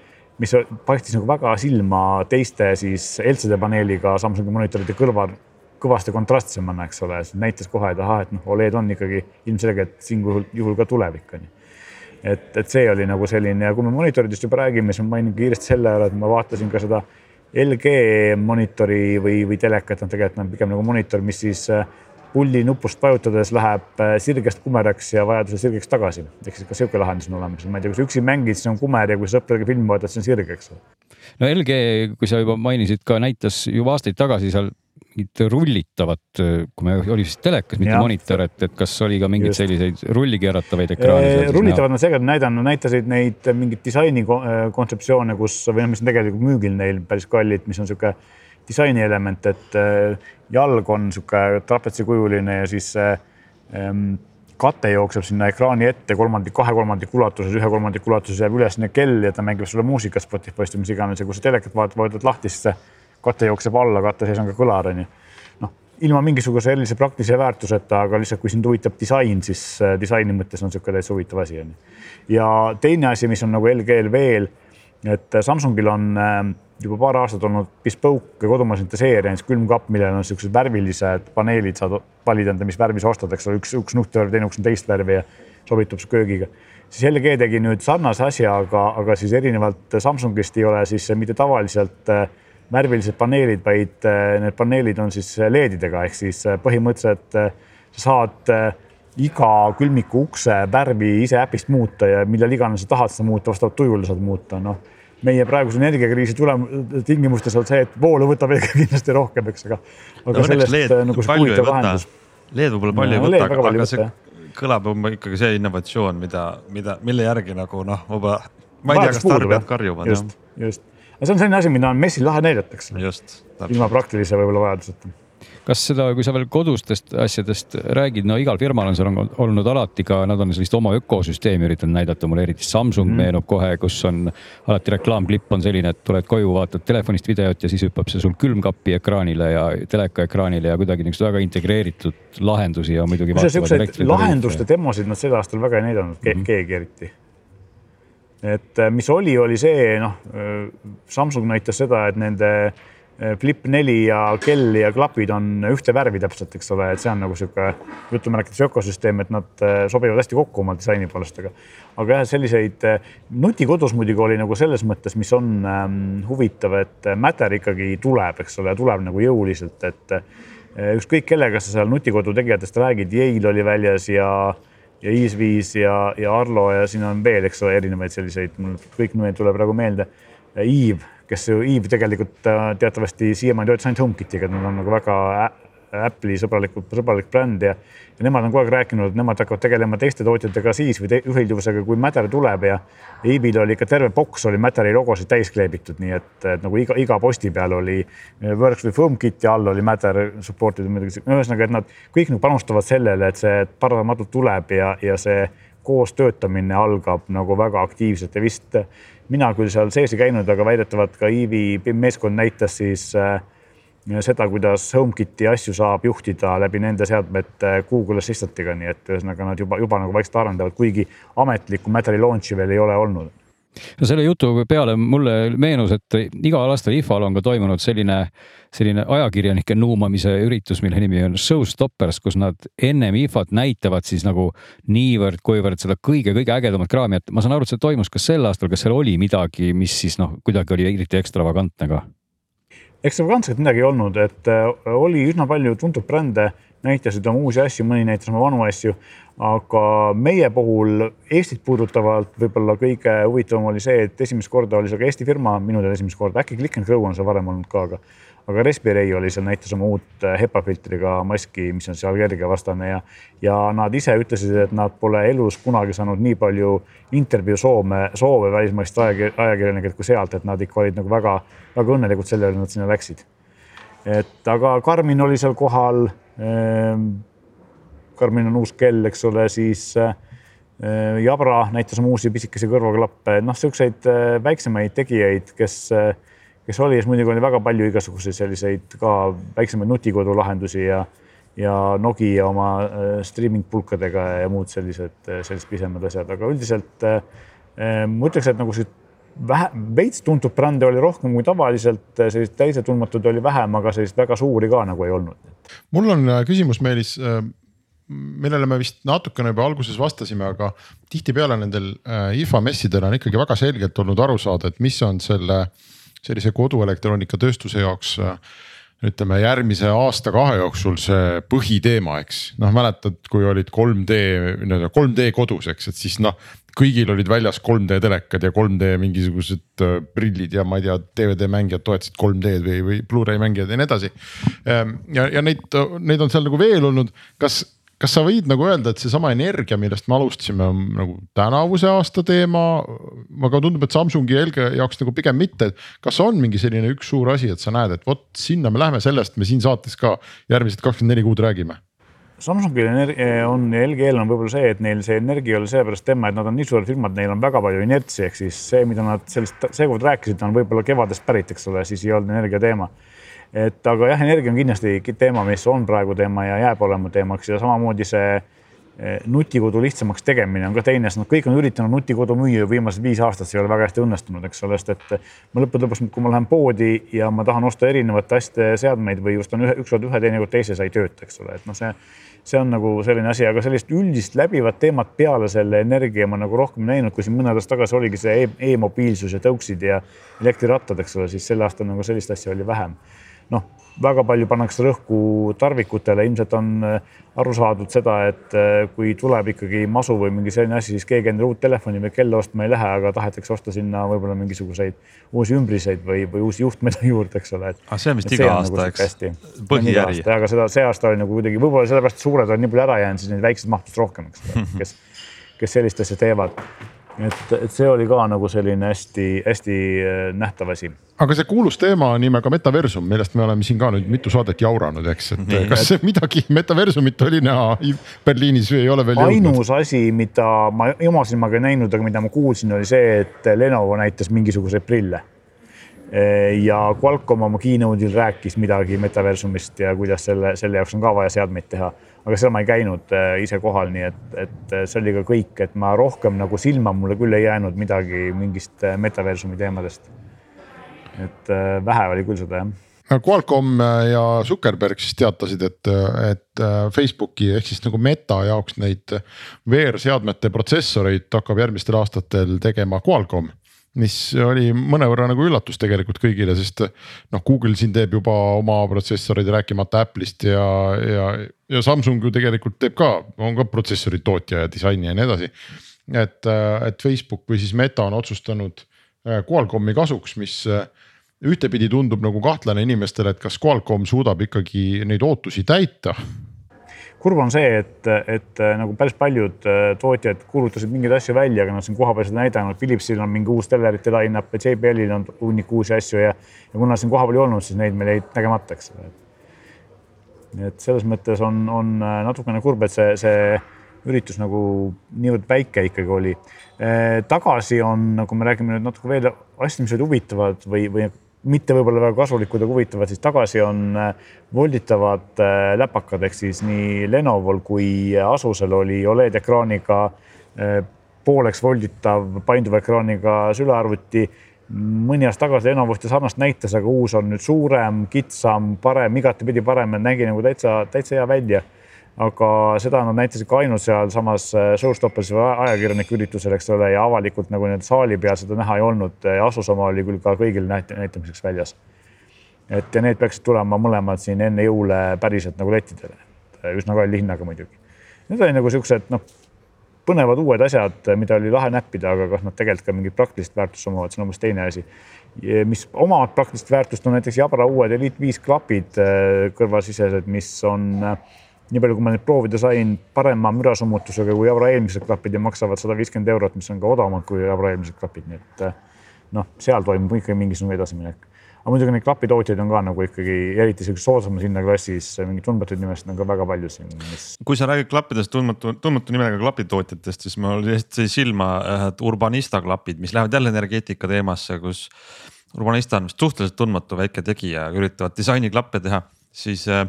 mis paistis nagu väga silma teiste siis LCD paneeliga Samsungi monitoride kõrval kõvasti kontrastsemana, eks ole, näitas kohe, et ahah, et noh, Oled on ikkagi ilmselgelt siin juhul, juhul ka tulevik on ju. et, et see oli nagu selline ja kui me monitoridest juba räägime, siis ma mainin kiiresti selle ära, et ma vaatasin ka seda LG monitori või, või telekat, noh, tegelikult on pigem nagu monitor, mis siis äh, pulli nupust vajutades läheb äh, sirgest kumeraks ja vajadusel sirgeks tagasi. ehk siis ka niisugune lahendus on olemas, ma ei tea, kui sa üksi mängid, siis on kumer ja kui sa sõpradega filmi vaatad, siis on sirge, eks ole. no LG, kui sa juba mainisid, ka näitas juba aastaid tagasi seal mingit rullitavat, kui me, oli vist telekas, mitte ja. monitor, et, et kas oli ka mingeid selliseid rullikeeratavaid ekraane? rullitavad nad seekord näidanud, näitasid neid mingeid disaini kontseptsioone, kus või noh, mis on tegelikult müügil neil päris kallid, mis on niisugune disaini element, et äh, jalg on niisugune trapetsikujuline ja siis ähm, kate jookseb sinna ekraani ette kolmandik, kahe kolmandiku ulatuses, ühe kolmandiku ulatuses jääb üles sinna kell ja ta mängib sulle muusikat Spotify'st või mis iganes ja kui sa telekat vaatad, vajutad lahti, siis kate jookseb alla, katte sees on ka kõlar, onju. noh, ilma mingisuguse erilise praktilise väärtuseta, aga lihtsalt, kui sind huvitab disain, siis äh, disaini mõttes on niisugune täitsa huvitav asi, onju. ja teine asi, mis on nagu LG-l veel, et Samsungil on äh, juba paar aastat olnud bespoke kodumasinate seeria, näiteks külmkapp, millel on niisugused värvilised paneelid, saad valida enda, mis värvi sa ostad, eks ole, üks, üks nuhtvärv, teine üks on teist värvi ja sobitub su köögiga. siis LG tegi nüüd sarnase asja, aga, aga siis erinevalt Samsungist ei ole siis mitte tavaliselt äh, värvilised paneelid, vaid äh, need paneelid on siis äh, LED-idega ehk siis äh, põhimõtteliselt sa saad iga külmiku ukse värvi ise äpist muuta ja millal iganes sa tahad seda muuta, vastavalt tujule saad muuta, noh. Meie praeguse energiakriisi tulem-, tingimustes on see, et voolu võtab kindlasti rohkem, eks, aga, aga no, sellest LED nagu see huvitav lahendus. LED võib-olla palju no, ei võta, aga, aga see kõlab ikkagi see innovatsioon, mida, mida, mille järgi nagu noh, võib-olla ma ei tea, kas tarbijad karjuvad. just, just aga see on selline asi, mida on messil lahe näidata, eks. ilma praktilise võib-olla vajaduseta kas seda, kui sa veel kodustest asjadest räägid, no igal firmal on seal on olnud alati ka, nad on sellist oma ökosüsteemi üritanud näidata, mulle eriti Samsung mm. meenub kohe, kus on alati reklaamklipp on selline, et tuled koju, vaatad telefonist videot ja siis hüppab see sul külmkapi ekraanile ja teleka ekraanile ja kuidagi niisuguseid väga integreeritud lahendusi ja muidugi. lahenduste demosid nad sel aastal väga ei näidanud mm -hmm. keegi eriti et äh, mis oli, oli see, noh, äh, Samsung näitas seda, et nende äh, Flip neli ja kell ja klapid on ühte värvi täpselt, eks ole, et see on nagu sihuke jutumärkides ökosüsteem, et nad sobivad hästi kokku oma disaini poolest, aga aga jah, selliseid nutikodus muidugi oli nagu selles mõttes, mis on ähm, huvitav, et Matter ikkagi tuleb, eks ole, tuleb nagu jõuliselt, et ükskõik kellega sa seal nutikodu tegijatest räägid, Yale oli väljas ja äh, ja Easeviis ja, ja Arlo ja siin on veel, eks ole, erinevaid selliseid, mul kõik nimed tuleb praegu meelde. Eve, kes ju, Eve tegelikult äh, teatavasti siiamaani töötas ainult HomeKitiga, et nad on nagu väga Apple'i sõbralikud, sõbralik bränd ja, ja nemad on kogu aeg rääkinud, et nemad hakkavad tegelema teiste tootjatega siis või ühilduvusega, kui Matter tuleb ja Ebil oli ikka terve boks oli Matteri logosid täis kleebitud, nii et, et nagu iga, iga posti peal oli Works with HomeKit ja all oli Matter support itud muidugi, ühesõnaga, et nad kõik nagu panustavad sellele, et see paratamatult tuleb ja, ja see koos töötamine algab nagu väga aktiivselt ja vist mina küll seal sees ei käinud, aga väidetavalt ka Iivi meeskond näitas siis äh, seda, kuidas HomeKiti asju saab juhtida läbi nende seadmete Google Assistant'iga, nii et ühesõnaga nad juba, juba nagu vaikselt arendavad, kuigi ametlikku Matter'i launch'i veel ei ole olnud no selle jutu peale mulle meenus, et igal aastal IFA-l on ka toimunud selline, selline ajakirjanike nuumamise üritus, mille nimi on Showstoppers, kus nad ennem IFA-t näitavad siis nagu niivõrd-kuivõrd seda kõige-kõige ägedamat kraami, et ma saan aru, et see toimus ka sel aastal, kas seal oli midagi, mis siis noh, kuidagi oli eriti ekstravagantne ka? Ekstravagantset midagi ei olnud, et äh, oli üsna palju tuntud brände, näitasid oma uusi asju, mõni näitas oma vanu asju aga meie puhul Eestit puudutavalt võib-olla kõige huvitavam oli see, et esimest korda oli seal ka Eesti firma, minu teada esimest korda, äkki Click n Grow on seal varem olnud ka, aga aga Respiray oli seal, näitas oma uut äh, HEPA filtriga maski, mis on seal allergiavastane ja ja nad ise ütlesid, et nad pole elus kunagi saanud nii palju intervjuu soome, soove välismaist ajakirjanikelt kui sealt, et nad ikka olid nagu väga-väga õnnelikud selle üle, et nad sinna läksid. et aga Karmin oli seal kohal ehm, Karmin on uus kell, eks ole, siis äh, Jabra näitas oma uusi pisikesi kõrvaklappe, noh, siukseid äh, väiksemaid tegijaid, kes, äh, kes oli, siis muidugi oli väga palju igasuguseid selliseid ka väiksemaid nutikodu lahendusi ja ja Nokia oma streaming pulkadega ja muud sellised, sellised pisemad asjad, aga üldiselt ma ütleks, et nagu siit vähe, veits tuntud brände oli rohkem kui tavaliselt, selliseid täisetundmatuid oli vähem, aga selliseid väga suuri ka nagu ei olnud. mul on küsimus, Meelis millele me vist natukene juba alguses vastasime, aga tihtipeale nendel äh, IFA messidel on ikkagi väga selgelt olnud aru saada, et mis on selle sellise koduelektroonikatööstuse jaoks äh, ütleme järgmise aasta-kahe jooksul see põhiteema, eks noh, mäletad, kui olid 3D, nii-öelda 3D kodus, eks, et siis noh, kõigil olid väljas 3D telekad ja 3D mingisugused äh, prillid ja ma ei tea, DVD mängijad toetasid 3D-d või, või Blu-ray mängijad ja nii edasi. Ähm, ja, ja neid, neid on seal nagu veel olnud, kas kas sa võid nagu öelda, et seesama energia, millest me alustasime, on nagu tänavuse aasta teema, aga tundub, et Samsungi ja LG jaoks nagu pigem mitte, et kas on mingi selline üks suur asi, et sa näed, et vot sinna me läheme, sellest me siin saates ka järgmised kakskümmend neli kuud räägime? Samsungil on ja LG-l on võib-olla see, et neil see energia ei ole sellepärast teema, et nad on nii suured firmad, neil on väga palju inertsi, ehk siis see, mida nad sellest seekord rääkisid, on võib-olla kevadest pärit, eks ole, siis ei olnud energia teema et aga jah, energia on kindlasti teema, mis on praegu teema ja jääb olema teemaks ja samamoodi see eh, nutikodu lihtsamaks tegemine on ka teine, sest nad kõik on üritanud nutikodu müüa viimased viis aastat, see ei ole väga hästi õnnestunud, eks ole, sest et ma lõppude lõpuks, kui ma lähen poodi ja ma tahan osta erinevate asjade seadmeid või ostan ühe, ükskord ühe, teinekord teise, see ei tööta, eks ole, et noh, see, see on nagu selline asi, aga sellist üldist läbivat teemat peale selle energia ma nagu rohkem näinud, kui siin mõned aastad tagasi oligi see e-mobiilsus e ja tõuksid ja elektrirattad, eks ole, siis sel aastal nagu sellist asja oli vähem noh, väga palju pannakse rõhku tarvikutele, ilmselt on äh, aru saadud seda, et äh, kui tuleb ikkagi masu või mingi selline asi, siis keegi endale uut telefoni või kella ostma ei lähe, aga tahetakse osta sinna võib-olla mingisuguseid uusi ümbriseid või, või uusi juhtmeid juurde, eks ole. aga see on vist iga aasta nagu, eks, põhijärg. aga seda, see aasta oli nagu kuidagi võib-olla sellepärast, et suured on nii palju ära jäänud, siis neid väikseid mahtus rohkem, eks ole, kes, kes sellist asja teevad et, et see oli ka nagu selline hästi-hästi äh, nähtav asi. aga see kuulus teema nimega metaversum, millest me oleme siin ka nüüd mitu saadet jauranud, eks, et Nii, kas et... midagi metaversumit oli näha Berliinis või ei ole veel jõudnud? ainus asi, mida ma oma silmaga ei näinud, aga mida ma kuulsin, oli see, et Lenovo näitas mingisuguseid prille ja Qualcomm oma keynote'il rääkis midagi metaversumist ja kuidas selle, selle jaoks on ka vaja seadmeid teha. Aga seal ma ei käinud äh, ise kohal, nii et, et äh, see oli ka kõik, et ma rohkem nagu silma mulle küll ei jäänud midagi mingist metaversumi teemadest. et vähe oli küll seda jah. Qualcomm ja Zuckerberg siis teatasid, et, et Facebooki ehk siis nagu meta jaoks neid VR-seadmete protsessoreid hakkab järgmistel aastatel tegema Qualcomm mis oli mõnevõrra nagu üllatus tegelikult kõigile, sest noh, Google siin teeb juba oma protsessoreid, rääkimata Apple'ist ja, ja, ja Samsung ju tegelikult teeb ka, on ka protsessori tootja ja disaini ja nii edasi. et, et Facebook või siis Meta on otsustanud äh, Qualcomm'i kasuks, mis äh, ühtepidi tundub nagu kahtlane inimestele, et kas Qualcomm suudab ikkagi neid ootusi täita kurb on see, et, et äh, nagu päris paljud äh, tootjad kuulutasid mingeid asju välja, aga nad siin kohapeal seda näidanud. Philipsil on mingi uus telerite line-up ja JBL-il on hunnik uusi asju ja, ja kuna siin kohapeal ei olnud, siis neid meil jäid nägemata, eks ole. et selles mõttes on, on äh, natukene kurb, et see, see üritus nagu niivõrd väike ikkagi oli. tagasi on, kui me räägime nüüd natuke veel asju, mis olid huvitavad või, või mitte võib-olla väga kasulikud ja huvitavad, siis tagasi on äh, volditavad äh, läpakad ehk siis nii Lenovol kui Asusel oli Oled ekraaniga äh, pooleks volditav painduva ekraaniga sülearvuti. mõni aasta tagasi enam-vähem sarnast näitas, aga uus on nüüd suurem, kitsam, parem, igatepidi parem, nägi nagu täitsa, täitsa hea välja aga seda nad näitasid ka ainult sealsamas äh, Showstoppersi või ajakirjanike üritusel, eks ole, ja avalikult nagu nii-öelda saali peal seda näha ei olnud. Asus oma oli küll ka kõigil näitamiseks väljas. et ja need peaksid tulema mõlemad siin enne jõule päriselt nagu lettidele, üsna kalli hinnaga muidugi. Need olid nagu siuksed noh, põnevad uued asjad, mida oli lahe näppida, aga kas nad tegelikult ka mingit praktilist väärtust omavad, see on umbes teine asi. mis omavad praktilist väärtust, on näiteks Jabra uued Elite viis klapid äh, kõrvasisesed, mis on äh, nii palju, kui ma neid proovida sain, parema mürasummutusega kui Jabra eelmised klapid ja maksavad sada viiskümmend eurot, mis on ka odavamad kui Jabra eelmised klapid, nii et eh, noh, seal toimub ikkagi mingisugune edasiminek. aga muidugi neid klapitootjaid on ka nagu ikkagi eriti sellises soodsamas hinnaklassis mingeid tundmatuid nimesid on ka väga palju siin mis.... kui sa räägid klappidest tundmatu, tundmatu nimega klapitootjatest, siis mul jäi silma ühed Urbanista klapid, mis lähevad jälle energeetika teemasse, kus Urbanista on vist suhteliselt tundmatu väike tegija, üritavad disainiklappe teha, siis äh,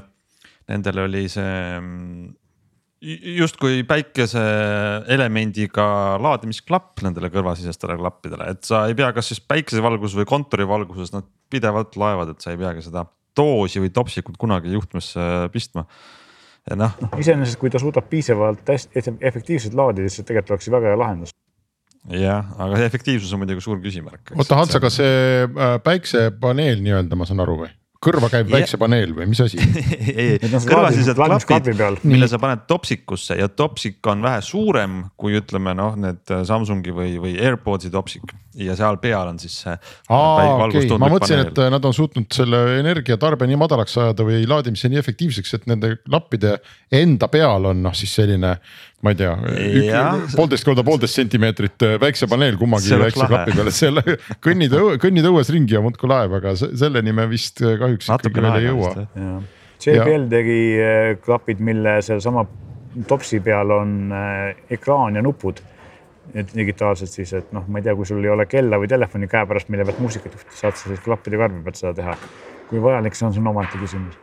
nendel oli see mm, justkui päikeseelemendiga laadimisklapp nendele kõrvasisestele klappidele, et sa ei pea, kas siis päikesevalguses või kontorivalguses nad pidevalt laevad, et sa ei peagi seda doosi või topsikut kunagi juhtmesse pistma. ja noh no,. iseenesest, kui ta suudab piisavalt hästi efektiivselt laadida, siis see tegelikult oleks ju väga hea lahendus jah, aga see efektiivsus on muidugi suur küsimärk. oota, Hans, aga see äh, päiksepaneel nii-öelda, ma saan aru või? Kõrva käib päiksepaneel või mis asi ei, kõrvasised klapid, mille sa paned topsikusse ja topsik on vähe suurem kui ütleme noh, need Samsungi või, või AirPodsi topsik ja seal peal on siis see. Okay. ma mõtlesin, et nad on suutnud selle energiatarbe nii madalaks ajada või laadimise nii efektiivseks, et nende klappide enda peal on noh, siis selline ma ei tea, poolteist korda poolteist sentimeetrit äh, päiksepaneel kummagi väikse klapi peal, et selle kõnnid, kõnnid õues ringi ja muudkui laev, aga selleni me vist äh, kahjuks ikkagi veel ei jõua. JBL tegi äh, klapid, mille sealsama topsi peal on ekraan ja nupud. Digitaalselt siis, et noh, ma ei tea, kui sul ei ole kella või telefoni käepärast, mille pealt muusikat juhtida, saad sa siis klappide karbi pealt seda teha. kui vajalik see on, see on omaette küsimus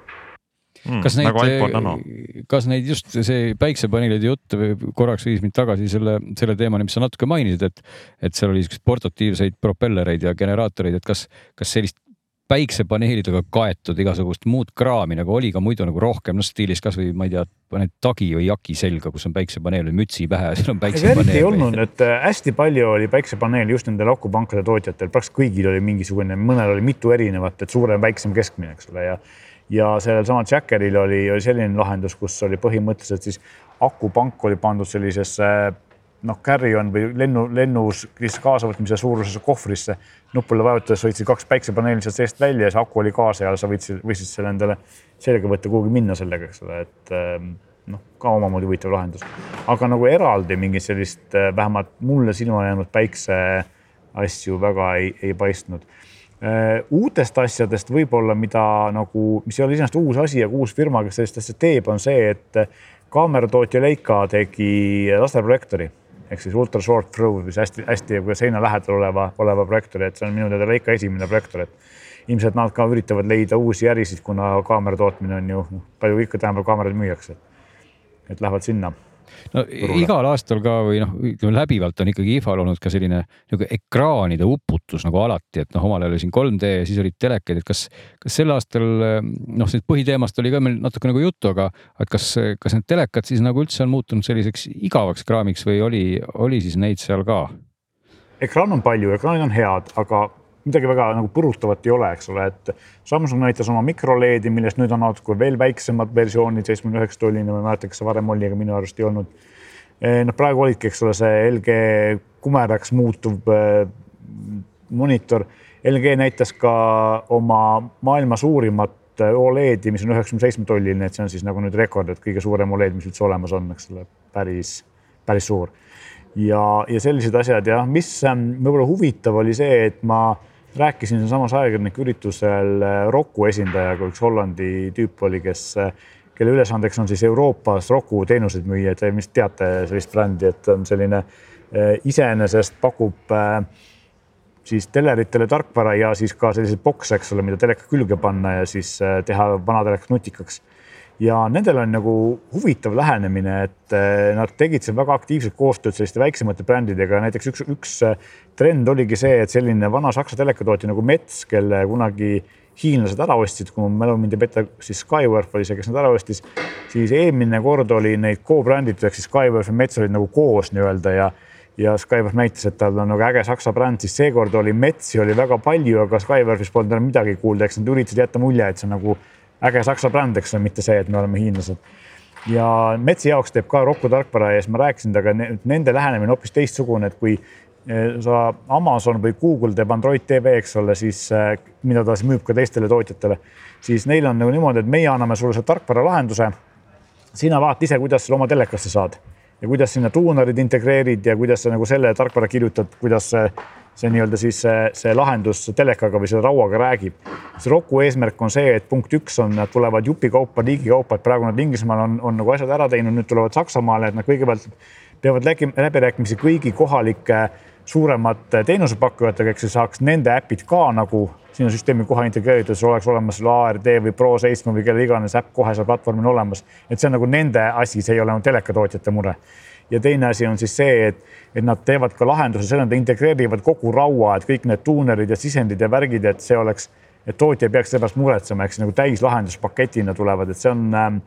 mm,. kas neid nagu, kas neid just see päiksepaneelide jutt korraks viis mind tagasi selle, selle teemani, mis sa natuke mainisid, et, et seal oli siukseid portatiivseid propellereid ja generaatoreid, et kas, kas sellist päiksepaneelidega kaetud igasugust muud kraami nagu oli ka muidu nagu rohkem, noh stiilis kasvõi ma ei tea, paned tagi või jaki selga, kus on päiksepaneel või mütsi pähe seal on päiksepaneel. eriti ei olnud, et äh, hästi palju oli päiksepaneele just nendel akupankade tootjatel, praktiliselt kõigil oli mingisugune, mõnel oli mitu erinevat, et suurem, väiksem, keskmine, eks ole, ja ja sellel samal Jackeril oli, oli selline lahendus, kus oli põhimõtteliselt siis akupank oli pandud sellisesse noh, carry-on või lennu, lennus kaasavõtmise suurusesse kohvrisse. nupule vajutades võtsid kaks päiksepaneeli sealt seest välja ja see aku oli kaasa ja sa võtsid, võisid selle endale selga võtta, kuhugi minna sellega, eks ole, et ehm, noh, ka omamoodi huvitav lahendus. aga nagu eraldi mingit sellist eh, vähemalt mulle silma jäänud päikse asju väga ei, ei paistnud uutest asjadest võib-olla, mida nagu, mis ei ole iseenesest uus asi, aga uus firma, kes sellist asja teeb, on see, et kaameratootja Leica tegi lasteprojektori ehk siis ultra short throw, mis hästi-hästi seina lähedal oleva, oleva projektori, et see on minu teada Leica esimene projektor, et ilmselt nad ka üritavad leida uusi ärisid, kuna kaamera tootmine on ju, palju ikka tänapäeval kaameraid müüakse. et lähevad sinna no turule. igal aastal ka või noh, ütleme läbivalt on ikkagi IFA-l olnud ka selline nagu ekraanide uputus nagu alati, et noh, omal ajal oli siin 3D ja siis olid telekad, et kas, kas sel aastal noh, sellest põhiteemast oli ka meil natuke nagu juttu, aga et kas, kas need telekad siis nagu üldse on muutunud selliseks igavaks kraamiks või oli, oli siis neid seal ka? ekraan on palju, ekraanid on head, aga midagi väga nagu põrutavat ei ole, eks ole, et Samsung näitas oma mikroleedi, millest nüüd on natuke veel väiksemad versioonid, seitsmekümne üheksa tolline, ma ei mäleta, kas see varem oli, aga minu arust ei olnud. Eh, noh, praegu olidki, eks ole, see LG kumeraks muutuv eh, monitor. LG näitas ka oma maailma suurimat eh, Oledi, mis on üheksakümne seitsme tolline, et see on siis nagu nüüd rekord, et kõige suurem Oled, mis üldse olemas on, eks ole, päris, päris suur. ja, ja sellised asjad ja mis võib-olla huvitav oli see, et ma rääkisin siinsamas ajakirjanike üritusel äh, Roku esindajaga, üks Hollandi tüüp oli, kes, äh, kelle ülesandeks on siis Euroopas Roku teenuseid müüa, te vist teate sellist brändi, et on selline äh, iseenesest pakub siis teleritele tarkvara ja siis ka selliseid bokse, eks ole, mida teleka külge panna ja siis teha vana telekas nutikaks. Ja nendel on nagu huvitav lähenemine, et eh, nad tegid seal väga aktiivset koostööd selliste väiksemate brändidega, näiteks üks, üks eh, trend oligi see, et selline vana saksa telekatootja nagu Mets, kelle kunagi hiinlased ära ostsid, kui mu mälu mind ei peta, siis Skyworth oli see, kes nad ära ostis, siis eelmine kord oli neid co-bränditud ehk siis Skyworth ja Mets olid nagu koos nii-öelda ja ja Skyworth näitas, et tal on nagu äge saksa bränd, siis seekord oli Metsi oli väga palju, aga Skyworthis polnud enam midagi kuulda, eks nad üritasid jätta mulje, et see on nagu äge saksa bränd, eks ole, mitte see, et me oleme hiinlased. ja Metsi jaoks teeb ka Roku tarkvara ja siis ma rääkisin temaga, nende lähenemine hoopis teistsugune, et kui eh, sa Amazon või Google teeb Android tv, eks ole, siis eh, mida ta siis müüb ka teistele tootjatele, siis neil on nagu niimoodi, et meie anname sulle selle tarkvaralahenduse. sina vaata ise, kuidas selle oma telekasse saad ja kuidas sinna tuunarid integreerid ja kuidas sa nagu selle tarkvara kirjutad, kuidas see nii-öelda siis see, see lahendus telekaga või selle rauaga räägib. see Roku eesmärk on see, et punkt üks on, nad tulevad jupikaupa, liigikaupa, et praegu nad Inglismaal on, on nagu asjad ära teinud, nüüd tulevad Saksamaale, et nad kõigepealt peavad läbi, läbirääkimisi kõigi kohalike suuremate teenusepakkujatega, eks ju saaks nende äpid ka nagu sinna süsteemi kohe integreeritud, sul oleks olemas selle ARD või Pro7 või kelle iganes äpp kohe seal platvormil olemas. et see on nagu nende asi, see ei ole nagu telekatootjate mure ja teine asi on siis see, et, et nad teevad ka lahenduse, selle nad integreerivad kogu raua, et kõik need tuunerid ja sisendid ja värgid, et see oleks, et tootja ei peaks selle pärast muretsema, eks nagu täislahenduspaketina tulevad, et see on ähm,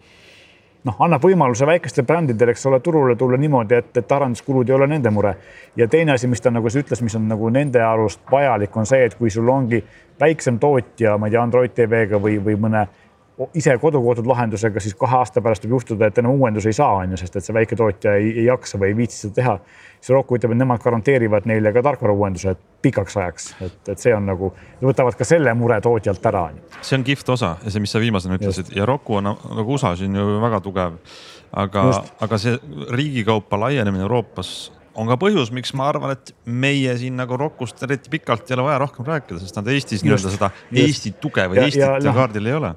noh, annab võimaluse väikestel brändidel, eks ole, turule tulla niimoodi, et, et arenduskulud ei ole nende mure. ja teine asi, mis ta nagu ütles, mis on nagu nende arust vajalik, on see, et kui sul ongi väiksem tootja, ma ei tea, Android TV-ga või, või mõne ise kodukoodud lahendusega, siis kahe aasta pärast võib juhtuda, et enam uuendusi ei saa, on ju, sest et see väike tootja ei, ei jaksa või ei viitsi seda teha. siis Roku ütleb, et nemad garanteerivad neile ka tarkvarauuendused pikaks ajaks, et, et see on nagu, võtavad ka selle mure tootjalt ära. see on kihvt osa see, mis sa viimasena ütlesid Just. ja Roku on nagu USA siin ju väga tugev. aga, aga see riigikaupa laienemine Euroopas on ka põhjus, miks ma arvan, et meie siin nagu Rokust eriti pikalt ei ole vaja rohkem rääkida, sest nad Eestis nii-öelda seda just. Eesti tuge või Eestit kaardil ei ole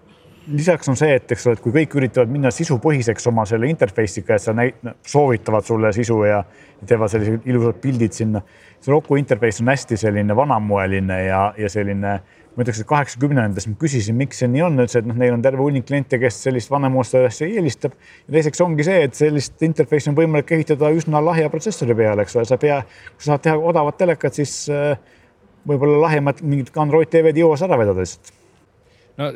lisaks on see, et eks ole, et kui kõik üritavad minna sisupõhiseks oma selle interface'iga, et sa näit-, soovitavad sulle sisu ja teevad sellised ilusad pildid sinna. see Roku interface on hästi selline vanamoeline ja, ja selline, ma ütleks, et kaheksakümnendates ma küsisin, miks see nii on, ütles, et noh, neil on terve hunnik kliente, kes sellist vanamoodset asja eelistab. ja teiseks ongi see, et sellist interface'i on võimalik ehitada üsna lahja protsessori peale, eks ole, sa pea, kui sa saad teha odavat telekat, siis äh, võib-olla lahjemad mingid Android TV-d ei jõua sa ära vedada lihtsalt no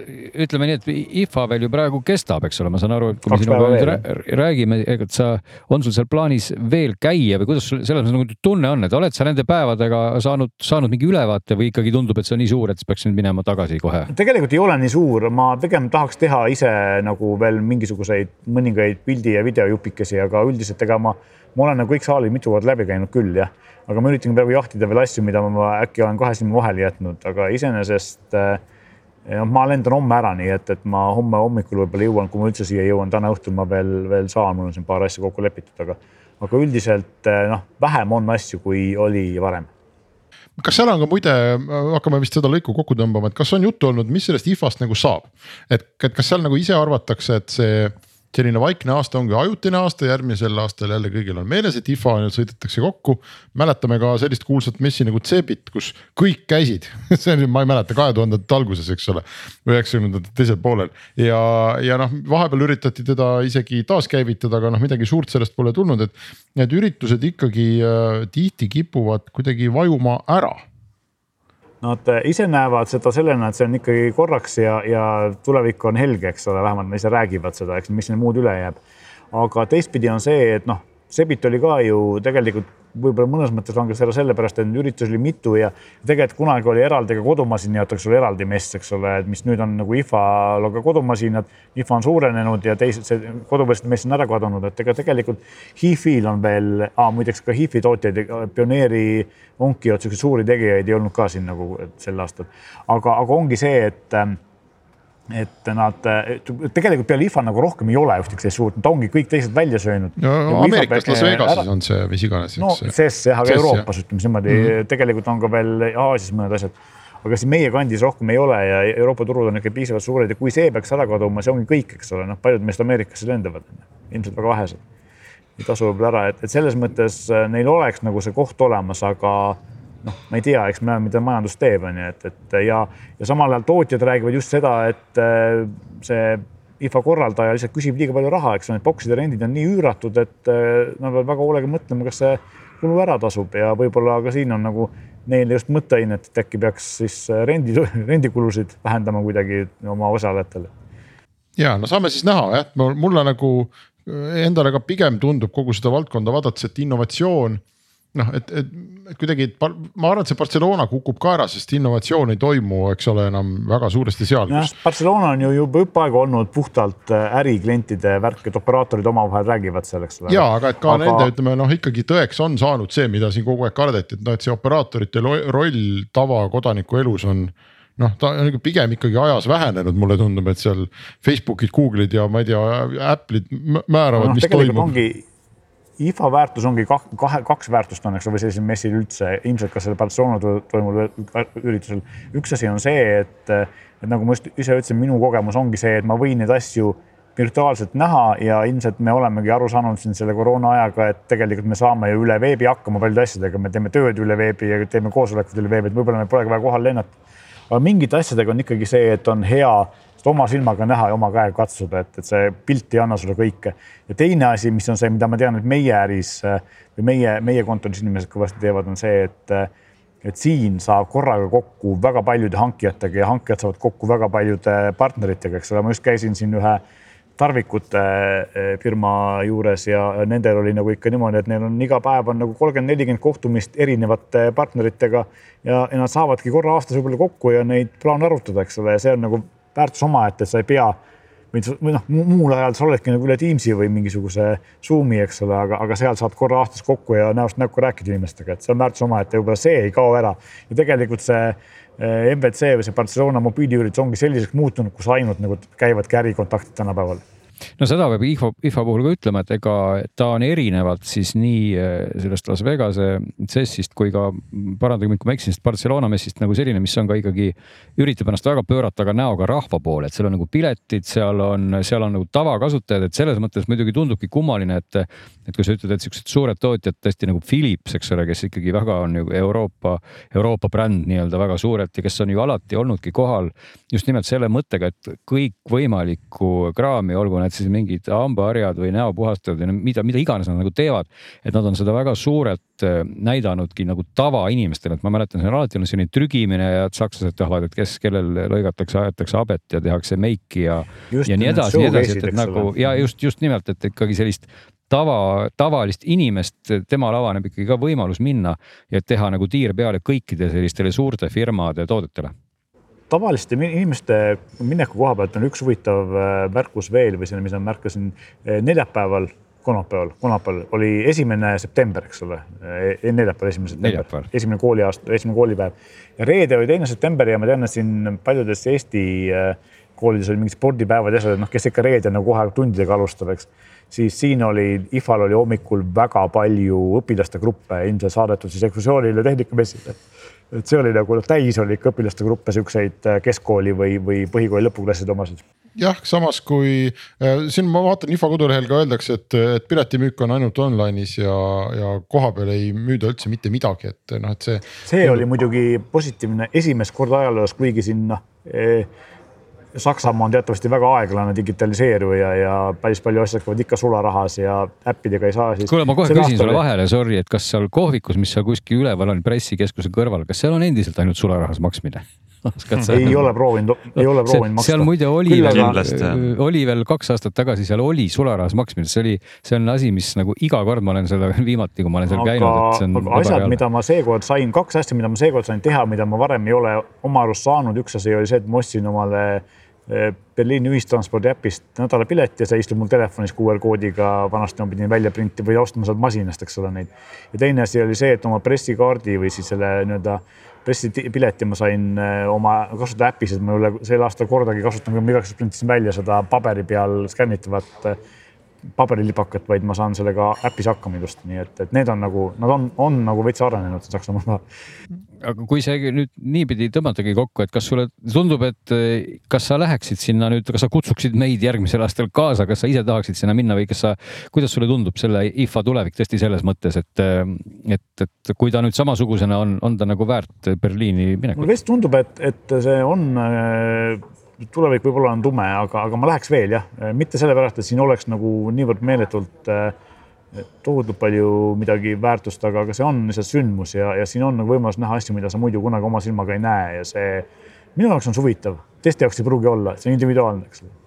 ütleme nii, et IFA veel ju praegu kestab, eks ole, ma saan aru, et kui me sinuga nüüd räägime, ega sa, on sul seal plaanis veel käia või kuidas sul selles mõttes nagu tunne on, et oled sa nende päevadega saanud, saanud mingi ülevaate või ikkagi tundub, et see on nii suur, et siis peaks nüüd minema tagasi kohe? tegelikult ei ole nii suur, ma pigem tahaks teha ise nagu veel mingisuguseid mõningaid pildi ja videojupikesi, aga üldiselt ega ma, ma olen nagu kõik saalid mitu korda läbi käinud küll jah, aga ma üritan praegu jahtida veel asju, mida ma äkki olen kahe silma vahele jätnud, aga iseenesest äh, ja ma lendan homme ära, nii et, et ma homme hommikul võib-olla jõuan, kui ma üldse siia jõuan, täna õhtul ma veel, veel saan, mul on siin paar asja kokku lepitud, aga, aga üldiselt eh, noh, vähem on asju, kui oli varem. Kas seal on ka muide, hakkame vist seda lõiku kokku tõmbama, et kas on juttu olnud, mis sellest IFA-st nagu saab, et, et kas seal nagu ise arvatakse, et see selline vaikne aasta ongi ajutine aasta, järgmisel aastal jälle kõigil on meeles, et IFA sõidetakse kokku. mäletame ka sellist kuulsat messi nagu Cebit, kus kõik käisid see on, ma ei mäleta, kahe tuhandete alguses, eks ole. üheksakümnendate teisel poolel ja, ja noh, vahepeal üritati teda isegi taaskäivitada, aga noh, midagi suurt sellest pole tulnud, et. Need üritused ikkagi äh, tihti kipuvad kuidagi vajuma ära Nad eh, ise näevad seda sellena, et see on ikkagi korraks ja, ja tulevik on helge, eks ole, vähemalt nad ise räägivad seda, eks mis neil muud üle jääb. aga teistpidi on see, et noh, Sebit oli ka ju tegelikult võib-olla mõnes mõttes langes ära sellepärast, et neid üritusi oli mitu ja tegelikult kunagi oli eraldi ka kodumasin jaotatakse sulle eraldi mess, eks ole, et mis nüüd on nagu IFA-l ka kodumasinad. IFA on suurenenud ja teised, see kodumasinate mess on ära kadunud, et ega tegelikult HIFil on veel ah,, muideks ka HIFi tootjaid, Pioneeri, Onkyo, siukseid suuri tegijaid ei olnud ka siin nagu sel aastal. aga, aga ongi see, et et nad tegelikult peale IFA nagu rohkem ei ole ühtegi sellist suurt, ta ongi kõik teised välja söönud. no Ameerikas Las Vegases on see mis iganes. no CES jah, aga Euroopas ütleme niimoodi mm, -hmm. tegelikult on ka veel Aasias mõned asjad. aga siin meie kandis rohkem ei ole ja Euroopa turud on ikka piisavalt suured ja kui see peaks ära kaduma, see ongi kõik, eks ole, noh, paljud meist Ameerikasse lendavad, ilmselt väga vähesed. ei tasu võib-olla ära, et, et selles mõttes äh, neil oleks nagu see koht olemas, aga noh, ma ei tea, eks me näeme, mida majandus teeb, on ju, et, et ja, ja samal ajal tootjad räägivad just seda, et äh, see IFA korraldaja lihtsalt küsib liiga palju raha, eks need bokside rendid on nii üüratud, et äh, nad peavad väga hoolega mõtlema, kas see kulu ära tasub ja võib-olla ka siin on nagu neile just mõtteainet, et äkki peaks siis äh, rendi, rendikulusid vähendama kuidagi oma osalejatele. ja no saame siis näha jah, mulle nagu endale ka pigem tundub kogu seda valdkonda vaadates, et innovatsioon noh, et, et, et kuidagi, ma arvan, et see Barcelona kukub ka ära, sest innovatsioon ei toimu, eks ole, enam väga suuresti seal. jah, Barcelona on ju juba õpp aega olnud puhtalt äh, äriklientide värk, et operaatorid omavahel räägivad seal, eks ole. ja, aga et ka aga... nende, ütleme noh, ikkagi tõeks on saanud see, mida siin kogu aeg kardeti, et noh, et see operaatorite roll tavakodaniku elus on noh, ta on pigem ikkagi ajas vähenenud, mulle tundub, et seal Facebookid, Google'id ja ma ei tea, Apple'id määravad no,, mis toimub IFA väärtus ongi kah, kahe, kaks väärtust on, eks ole, sellisel messil üldse, ilmselt ka sellel Barcelona toimuval üritusel. üks asi on see, et, et nagu ma just ise ütlesin, minu kogemus ongi see, et ma võin neid asju virtuaalselt näha ja ilmselt me olemegi aru saanud siin selle koroona ajaga, et tegelikult me saame ju üle veebi hakkama paljude asjadega, me teeme tööd üle veebi ja teeme koosolekuid üle veebi, et võib-olla meil polegi vaja kohal lennata. aga mingite asjadega on ikkagi see, et on hea oma silmaga näha ja oma käega katsuda, et, et see pilt ei anna sulle kõike. ja teine asi, mis on see, mida ma tean, et meie äris või meie, meie kontoris inimesed kõvasti teevad, on see, et et siin saab korraga kokku väga paljude hankijatega ja hankijad saavad kokku väga paljude partneritega, eks ole, ma just käisin siin ühe tarvikute eh, firma juures ja nendel oli nagu ikka niimoodi, et neil on iga päev on nagu kolmkümmend, nelikümmend kohtumist erinevate partneritega ja, ja nad saavadki korra aastas võib-olla kokku ja neid plaane arutada, eks ole, ja see on nagu väärtus omaette, sa ei pea või, noh, muul ajal sa oledki nagu üle Teamsi või mingisuguse Zoom'i, eks ole, aga, aga seal saad korra aastas kokku ja näost näkku rääkida inimestega, et see on väärtus omaette, võib-olla see ei kao ära. ja tegelikult see eh, MBC või see Barcelona mobiiliüritus ongi selliseks muutunud, kus ainult nagu käivadki ärikontaktid tänapäeval no seda peab IFA, IFA puhul ka ütlema, et ega ta on erinevalt siis nii äh, sellest Las Vegase CES-ist kui ka parandage mind, kui ma eksin, sest Barcelona messist nagu selline, mis on ka ikkagi, üritab ennast väga pöörata ka näoga rahva poole, et seal on nagu piletid, seal on, seal on nagu tavakasutajad, et selles mõttes muidugi tundubki kummaline, et, et kui sa ütled, et siuksed suured tootjad tõesti nagu Philips, eks ole, kes ikkagi väga on ju Euroopa, Euroopa bränd nii-öelda väga suurelt ja kes on ju alati olnudki kohal just nimelt selle mõttega, et kõikvõimalikku kraami, olgu need need siis mingid hambaharjad või näopuhastajad või mida, mida iganes nad nagu teevad. et nad on seda väga suurelt äh, näidanudki nagu tavainimestele, et ma mäletan, see on alati olnud selline trügimine ja sakslased tahavad, et kes, kellel lõigatakse, aetakse habet ja tehakse meiki ja, ja nii edasi, nii edasi, et, et nagu ja just, just nimelt, et ikkagi sellist tava, tavalist inimest, temal avaneb ikkagi ka võimalus minna ja teha nagu tiir peale kõikide sellistele suurte firmade toodetele tavaliste inimeste mineku koha pealt on üks huvitav äh, märkus veel või selline, mis ma märkasin äh, neljapäeval, kolmapäeval, kolmapäeval oli esimene september, eks ole, äh, neljapäeval, esimene september, esimene kooliaasta, esimene koolipäev. Ja reede oli teine september ja ma tean, et siin paljudes Eesti koolides oli mingid spordipäevad ja asjad, noh, kes ikka reedel nagu kohe tundidega alustab, eks. Siis siin oli, IFA-l oli hommikul väga palju õpilaste gruppe ilmselt saadetud siis ekskursioonile tehnikamessile et see oli nagu täis oli ikka õpilaste gruppe, siukseid äh, keskkooli või, või põhikooli lõpuklasside omasid. jah, samas kui äh, siin ma vaatan Info kodulehel ka öeldakse, et, et piletimüük on ainult online'is ja, ja kohapeal ei müüda üldse mitte midagi, et noh, et see. see oli muidugi positiivne esimest korda ajaloos, kuigi siin noh eh, Saksamaa on teatavasti väga aeglane digitaliseeruja ja päris palju asjad käivad ikka sularahas ja äppidega ei saa siis. kuule, ma kohe küsin sulle vahele, sorry, et kas seal kohvikus, mis seal kuskil üleval on pressikeskuse kõrval, kas seal on endiselt ainult sularahas maksmine? ei ole proovinud, ei ole proovinud maksta. seal muide oli oli veel kaks aastat tagasi, seal oli sularahas maksmine, see oli, see on asi, mis nagu iga kord ma olen seda viimati, kui ma olen seal aga, käinud. aga asjad, mida ma seekord sain, kaks asja, mida ma seekord sain teha, mida ma varem ei ole oma arust saanud, üks asi oli see, et ma ostsin omale eh, Berliini ühistranspordi äpist nädalapileti ja see istub mul telefonis QR koodiga, vanasti ma pidin välja printima või ostma sealt masinast, eks ole, neid. ja teine asi oli see, et oma pressikaardi või siis selle nii-öelda pressipileti ma sain äh, oma kasutada äpis, et ma ei ole sel aastal kordagi kasutanud, ma igaks juhuks printisin välja seda paberi peal skännitavat äh, paberilipakat, vaid ma saan sellega äpis hakkama ilusti, nii et, et need on nagu, nad on, on nagu veits arenenud Saksamaal. aga kui see nüüd niipidi tõmmatagi kokku, et kas sulle tundub, et kas sa läheksid sinna nüüd, kas sa kutsuksid meid järgmisel aastal kaasa, kas sa ise tahaksid sinna minna või kas sa, kuidas sulle tundub selle IFA tulevik tõesti selles mõttes, et, et, et kui ta nüüd samasugusena on, on ta nagu väärt Berliini minekut? mulle vist tundub, et, et see on tulevik võib-olla on tume, aga, aga ma läheks veel jah, mitte sellepärast, et siin oleks nagu niivõrd meeletult äh, tohutult palju midagi väärtust, aga, aga see on lihtsalt sündmus ja, ja siin on nagu võimalus näha asju, mida sa muidu kunagi oma silmaga ei näe ja see minu jaoks on see huvitav, teiste jaoks ei pruugi olla, see on individuaalne, eks ole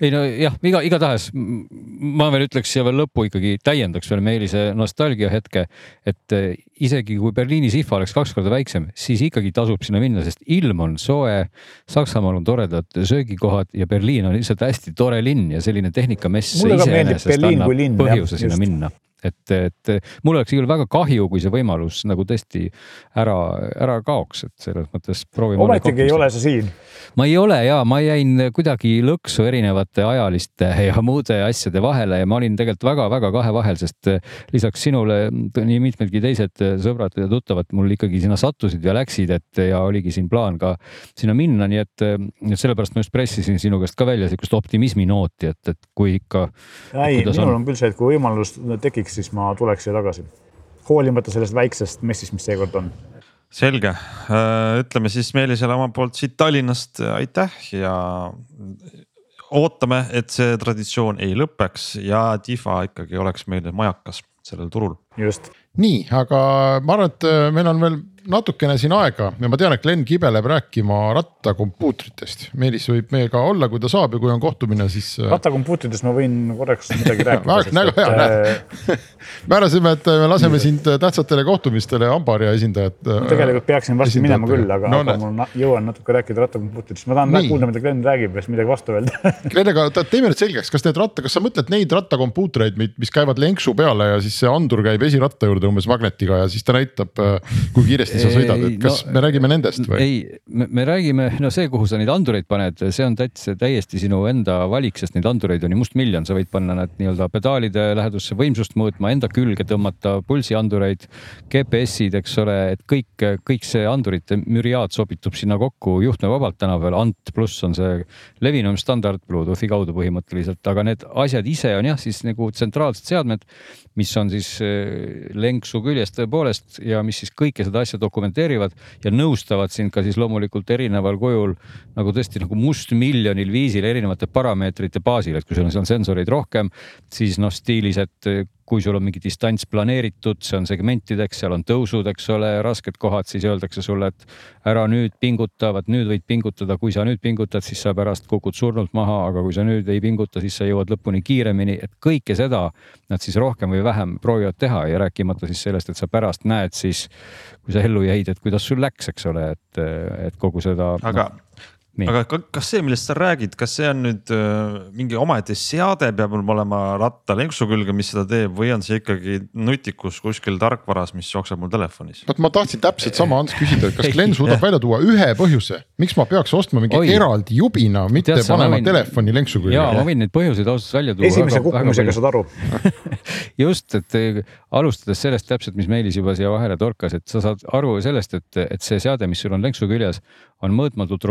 ei no jah, iga, igatahes ma veel ütleks siia veel lõppu ikkagi täiendaks veel Meelise nostalgia hetke, et eh, isegi kui Berliinis IFA oleks kaks korda väiksem, siis ikkagi tasub sinna minna, sest ilm on soe. Saksamaal on toredad söögikohad ja Berliin on lihtsalt hästi tore linn ja selline tehnikamess iseenesest annab põhjuse sinna just. minna et, et mul oleks küll väga kahju, kui see võimalus nagu tõesti ära, ära kaoks, et selles mõttes proovime. ometigi ei ole sa siin. ma ei ole ja ma jäin kuidagi lõksu erinevate ajaliste ja muude asjade vahele ja ma olin tegelikult väga-väga kahe vahel, sest lisaks sinule nii mitmedki teised sõbrad ja tuttavad mul ikkagi sinna sattusid ja läksid, et ja oligi siin plaan ka sinna minna, nii et, et sellepärast ma just pressisin sinu käest ka välja sihukest optimismi nooti, et, et kui ikka. ei, minul on, on küll see, et kui võimalus tekiks, tuleks, siis ma tuleks siia tagasi. hoolimata sellest väiksest messist, mis seekord on. selge, äh, ütleme siis Meelisele oma poolt siit Tallinnast aitäh ja ootame, et see traditsioon ei lõpeks ja Tifa ikkagi oleks meile majakas sellel turul. just. nii, aga ma arvan, et äh, meil on veel natukene siin aega ja ma tean, et Glen kibeleb rääkima rattakompuutritest. Meelis võib meiega olla, kui ta saab ja kui on kohtumine, siis. Äh, rattakompuutritest ma võin korraks midagi rääkida väga hea, näed. määrasime, et me laseme sind tähtsatele kohtumistele Ambarja esindajat. tegelikult peaksin varsti minema küll, aga no,, aga ma jõuan natuke rääkida rattakompuutritest, ma tahan kuulda, mida Glen räägib ja siis midagi vastu öelda Glen, aga teeme nüüd selgeks, kas need ratta, kas sa mõtled neid rattakompuutreid, mis käivad lenksu peale ja siis see andur käib esiratta juurde umbes magnetiga ja siis ta näitab, äh, kui kiiresti kiiresti sa sõidad, et kas no, me räägime nendest või? ei, me räägime, no see, kuhu sa neid andureid paned, see on täitsa täiesti sinu enda valik, sest neid andureid on ju mustmiljon, sa võid panna nad nii-öelda pedaalide lähedusse võimsust mõõtma, enda külge tõmmata pulsiandureid, GPS-id, eks ole, et kõik, kõik see andurite müriaad sobitub sinna kokku juhtmevabalt tänapäeval. Ant pluss on see levinum standard Bluetoothi kaudu põhimõtteliselt, aga need asjad ise on jah, siis nagu tsentraalsed seadmed, mis on siis eh, lenksu küljes tõepoolest ja mis siis kõike seda asja dokumenteerivad ja nõustavad sind ka siis loomulikult erineval kujul nagu tõesti nagu mustmiljonil viisil erinevate parameetrite baasil, et kui sul on seal sensoreid rohkem, siis noh, stiilis, et kui sul on mingi distants planeeritud, see on segmentideks, seal on tõusud, eks ole, rasked kohad, siis öeldakse sulle, et ära nüüd pinguta, vaat nüüd võid pingutada, kui sa nüüd pingutad, siis sa pärast kukud surnult maha, aga kui sa nüüd ei pinguta, siis sa jõuad lõpuni kiiremini, et kõike seda nad siis rohkem või vähem proovivad teha ja rääkimata siis sellest, et sa pärast näed siis, kui sa ellu jäid, et kuidas sul läks, eks ole, et, et kogu seda. aga no, Nii. aga kas see, millest sa räägid, kas see on nüüd äh, mingi omaette seade, peab mul olema ratta lenksu külge, mis seda teeb või on see ikkagi nutikus kuskil tarkvaras, mis jookseb mul telefonis? vot ma tahtsin täpselt sama Ants küsida, et kas Glen suudab välja tuua ühe põhjuse, miks ma peaks ostma mingi Oi. eraldi jubina, mitte Tead, panema võin... telefoni lenksu külge? ja ma võin neid põhjuseid ausalt välja tuua. esimese kukkumisega saad aru just, et eh, alustades sellest täpselt, mis Meelis juba siia vahele torkas, et sa saad aru sellest, et, et see seade, mis sul on lenksu küljes, on mõõtmatult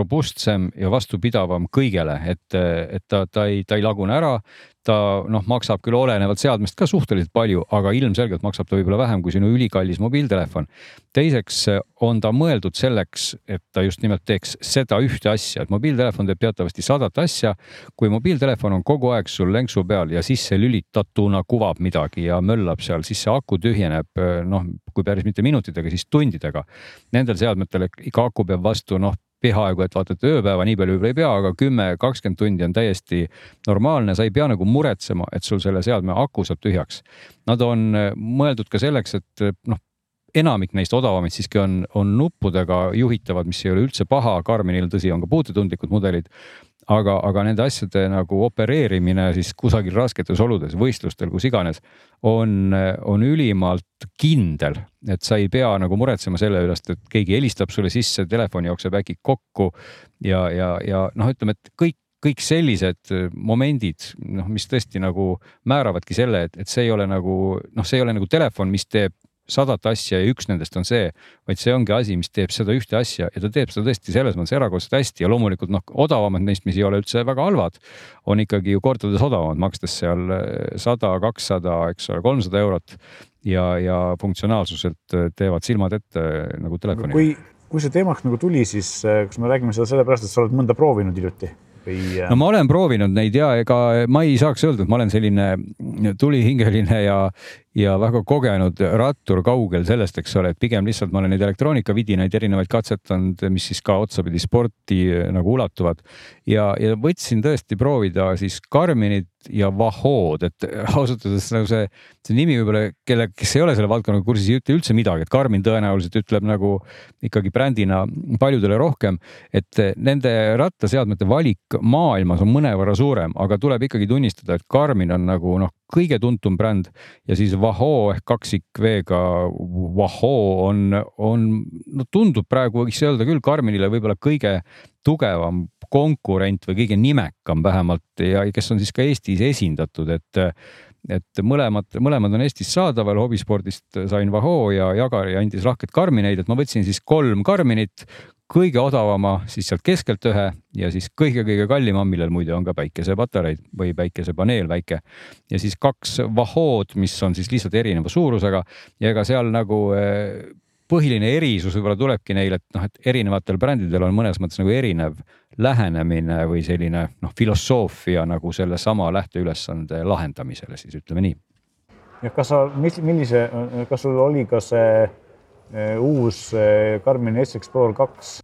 robustsem ja vastupidavam kõigele, et, et ta, ta ei, ta ei lagune ära, ta noh, maksab küll olenevalt seadmest ka suhteliselt palju, aga ilmselgelt maksab ta võib-olla vähem kui sinu ülikallis mobiiltelefon. teiseks on ta mõeldud selleks, et ta just nimelt teeks seda ühte asja, et mobiiltelefon teeb teatavasti sadat asja. kui mobiiltelefon on kogu aeg sul lenksu peal ja sisse lülitatuna kuvab midagi ja möllab seal, siis see aku tühjeneb noh, kui päris mitte minutitega, siis tundidega. Nendel seadmetel ikka aku peab vastu noh peaaegu, et vaata, et ööpäeva nii palju võib-olla ei pea, aga kümme, kakskümmend tundi on täiesti normaalne, sa ei pea nagu muretsema, et sul selle seadme aku saab tühjaks. Nad on äh, mõeldud ka selleks, et äh, noh, enamik neist odavamaid siiski on, on nuppudega juhitavad, mis ei ole üldse paha, Karminil tõsi, on ka puutetundlikud mudelid aga, aga nende asjade nagu opereerimine siis kusagil rasketes oludes, võistlustel, kus iganes, on, on ülimalt kindel, et sa ei pea nagu muretsema selle üles, et keegi helistab sulle sisse, telefon jookseb äkki kokku ja, ja, ja noh, ütleme, et kõik kõik sellised momendid, noh, mis tõesti nagu määravadki selle, et, et see ei ole nagu noh, see ei ole nagu telefon, mis teeb sadat asja ja üks nendest on see, vaid see ongi asi, mis teeb seda ühte asja ja ta teeb seda tõesti selles mõttes erakordselt hästi ja loomulikult noh, odavamad neist, mis ei ole üldse väga halvad, on ikkagi ju kordades odavamad, makstes seal eh, sada, kakssada, eks ole, kolmsada eurot ja, ja funktsionaalsuselt eh, teevad silmad ette eh, nagu telefoni. kui kui see teemaks nagu tuli, siis kas me räägime seda sellepärast, et sa oled mõnda proovinud hiljuti või? No ma olen proovinud neid ja ega ma ei saaks öelda, et ma olen selline tulihingeline ja, ja väga kogenud rattur kaugel sellest, eks ole, et pigem lihtsalt ma olen neid elektroonikavidinaid erinevaid katsetanud, mis siis ka otsapidi sporti nagu ulatuvad. ja, ja võtsin tõesti proovida siis Karminit ja Vahood, et ausalt öeldes nagu see, see nimi võib-olla, kelle, kes ei ole selle valdkonnaga kursis, ei ütle üldse midagi, et Karmin tõenäoliselt ütleb nagu ikkagi brändina paljudele rohkem, et nende rattaseadmete valik maailmas on mõnevõrra suurem, aga tuleb ikkagi tunnistada, et Karmin on nagu noh, kõige tuntum bränd. Ja siis Vaho ehk kaksik V-ga. Vaho on, on, no tundub praegu võiks öelda küll Karminile võib-olla kõige tugevam konkurent või kõige nimekam vähemalt ja kes on siis ka Eestis esindatud, et et mõlemad, mõlemad on Eestis saadaval, hobispordist sain Vaho ja Jagari andis lahked Karmineid, et ma võtsin siis kolm Karminit, kõige odavama, siis sealt keskelt ühe ja siis kõige-kõige kallima, millel muide on ka päikesepatareid või päikesepaneel väike. ja siis kaks Vahood, mis on siis lihtsalt erineva suurusega ja ega seal nagu eh, põhiline erisus võib-olla tulebki neil, et noh, et erinevatel brändidel on mõnes mõttes nagu erinev lähenemine või selline noh, filosoofia nagu sellesama lähteülesande lahendamisele, siis ütleme nii. ja kas sa, millise, kas sul oli ka see uus eh, Garmin S-Explorer kaks?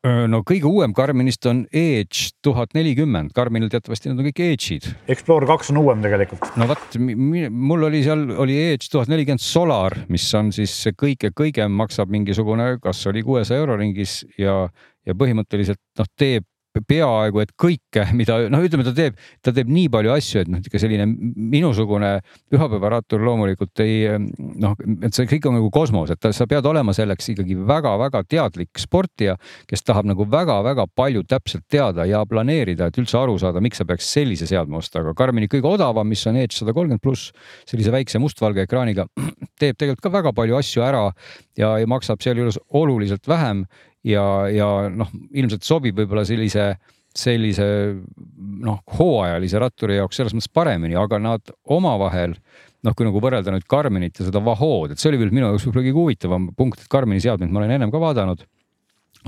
no kõige uuem Garminist on Edge tuhat nelikümmend, Garminil teatavasti need on kõik Edge'id. Explorer kaks on uuem tegelikult. no vot, mul oli seal, oli Edge tuhat nelikümmend Solar, mis on siis kõige kõigem, maksab mingisugune, kas oli kuuesaja euro ringis ja, ja põhimõtteliselt noh, teeb peaaegu et kõike, mida noh, ütleme, ta teeb, ta teeb nii palju asju, et noh, ikka selline minusugune pühapäevarattur loomulikult ei noh, et see kõik on nagu kosmos, et ta, sa pead olema selleks ikkagi väga-väga teadlik sportija, kes tahab nagu väga-väga palju täpselt teada ja planeerida, et üldse aru saada, miks sa peaks sellise seadme ostma, aga Karmini kõige odavam, mis on Edge sada kolmkümmend pluss sellise väikse mustvalge ekraaniga, teeb tegelikult ka väga palju asju ära ja, ja maksab sealjuures oluliselt vähem ja, ja noh, ilmselt sobib võib-olla sellise, sellise noh, hooajalise ratturi jaoks selles mõttes paremini, aga nad omavahel noh, kui nagu võrrelda nüüd Karminit ja seda Vahood, et see oli küll minu jaoks võib-olla kõige huvitavam punkt, et Karmini seadmeid ma olen ennem ka vaadanud.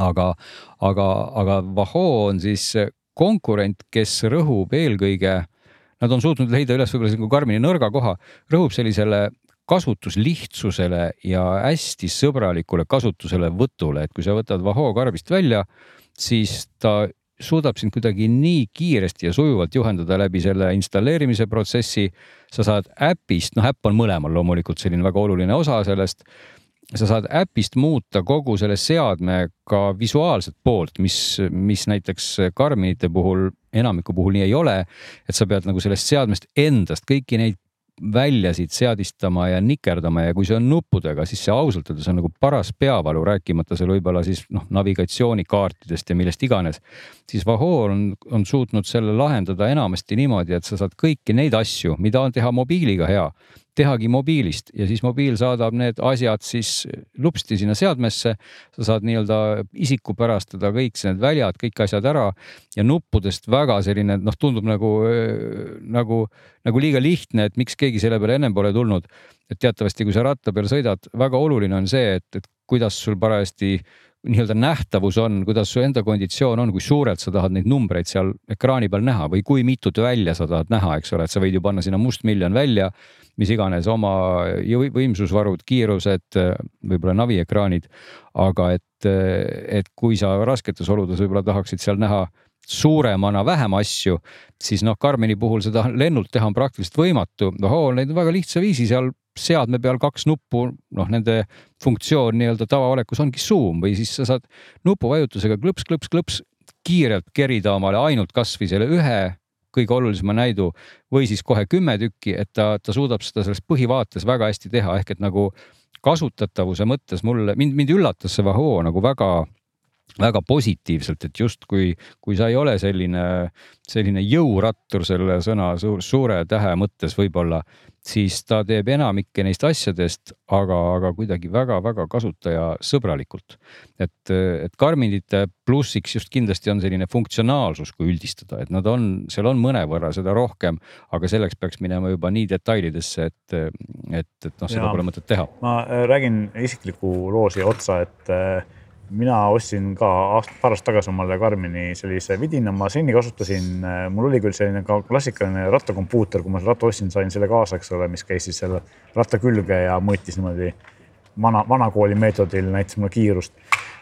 aga, aga, aga Vaho on siis konkurent, kes rõhub eelkõige, nad on suutnud leida üles võib-olla nagu Karmini nõrga koha, rõhub sellisele kasutuslihtsusele ja hästi sõbralikule kasutuselevõtule, et kui sa võtad Vaho karbist välja, siis ta suudab sind kuidagi nii kiiresti ja sujuvalt juhendada läbi selle installeerimise protsessi. sa saad äpist, noh äpp on mõlemal loomulikult selline väga oluline osa sellest. sa saad äpist muuta kogu selle seadme ka visuaalset poolt, mis, mis näiteks Karminite puhul, enamiku puhul nii ei ole. et sa pead nagu sellest seadmest endast kõiki neid väljasid seadistama ja nikerdama ja kui see on nuppudega, siis see ausalt öeldes on nagu paras peavalu, rääkimata seal võib-olla siis noh, navigatsioonikaartidest ja millest iganes. siis Vahoo on, on suutnud selle lahendada enamasti niimoodi, et sa saad kõiki neid asju, mida on teha mobiiliga hea tehagi mobiilist ja siis mobiil saadab need asjad siis lupsti sinna seadmesse. sa saad nii-öelda isikupärastada kõik need väljad, kõik asjad ära ja nuppudest väga selline noh, tundub nagu, nagu, nagu liiga lihtne, et miks keegi selle peale ennem pole tulnud. et teatavasti, kui sa ratta peal sõidad, väga oluline on see, et, et kuidas sul parajasti nii-öelda nähtavus on, kuidas su enda konditsioon on, kui suurelt sa tahad neid numbreid seal ekraani peal näha või kui mitut välja sa tahad näha, eks ole, et sa võid ju panna sinna mustmiljon välja mis iganes oma võimsusvarud, kiirused, võib-olla naviekraanid. aga et, et kui sa rasketes oludes võib-olla tahaksid seal näha suuremana vähem asju, siis noh, Karmeni puhul seda lennult teha on praktiliselt võimatu. ohoo, neid on väga lihtsa viisi seal seadme peal kaks nuppu, noh, nende funktsioon nii-öelda tavaolekus ongi suum või siis sa saad nupuvajutusega klõps, klõps, klõps kiirelt kerida omale ainult kasvõi selle ühe kõige olulisema näidu või siis kohe kümme tükki, et ta, ta suudab seda selles põhivaates väga hästi teha, ehk et nagu kasutatavuse mõttes mulle, mind, mind üllatas see Vahoo nagu väga väga positiivselt, et justkui, kui sa ei ole selline, selline jõurattur selle sõna suur, suure tähe mõttes võib-olla, siis ta teeb enamikke neist asjadest, aga, aga kuidagi väga-väga kasutajasõbralikult. et, et Karminite plussiks just kindlasti on selline funktsionaalsus, kui üldistada, et nad on, seal on mõnevõrra seda rohkem, aga selleks peaks minema juba nii detailidesse, et, et, et noh, seda ja, pole mõtet teha. ma räägin isikliku loo siia otsa, et mina ostsin ka aasta, paar aastat tagasi omale Karmini sellise vidina, ma seni kasutasin, mul oli küll selline ka klassikaline rattakompuuter, kui ma selle ratta ostsin, sain selle kaasa, eks ole, mis käis siis selle ratta külge ja mõõtis niimoodi vana, vanakooli meetodil, näitas mulle kiirust.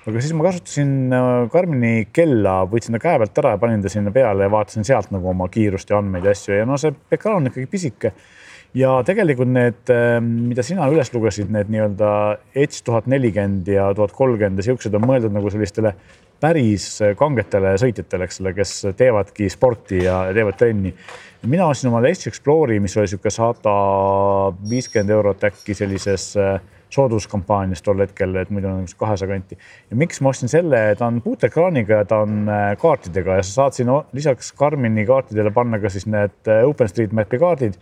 aga siis ma kasutasin Karmini äh, kella, võtsin ta käe pealt ära ja panin ta sinna peale ja vaatasin sealt nagu oma kiirust ja andmeid ja asju ja no see ekraan on ikkagi pisike ja tegelikult need, ähm, mida sina üles lugesid, need nii-öelda Edge tuhat nelikümmend ja tuhat kolmkümmend ja siuksed on mõeldud nagu sellistele päris kangetele sõitjatele, eks ole, kes teevadki sporti ja teevad trenni. mina ostsin omale Edge Explore'i, mis oli niisugune sada viiskümmend eurot äkki sellises äh, sooduskampaanias tol hetkel, et muidu on kahesaja kanti. ja miks ma ostsin selle, ta on puutekraaniga ja ta on äh, kaartidega ja sa saad siin lisaks Karmini kaartidele panna ka siis need äh, OpenStreetMapi kaardid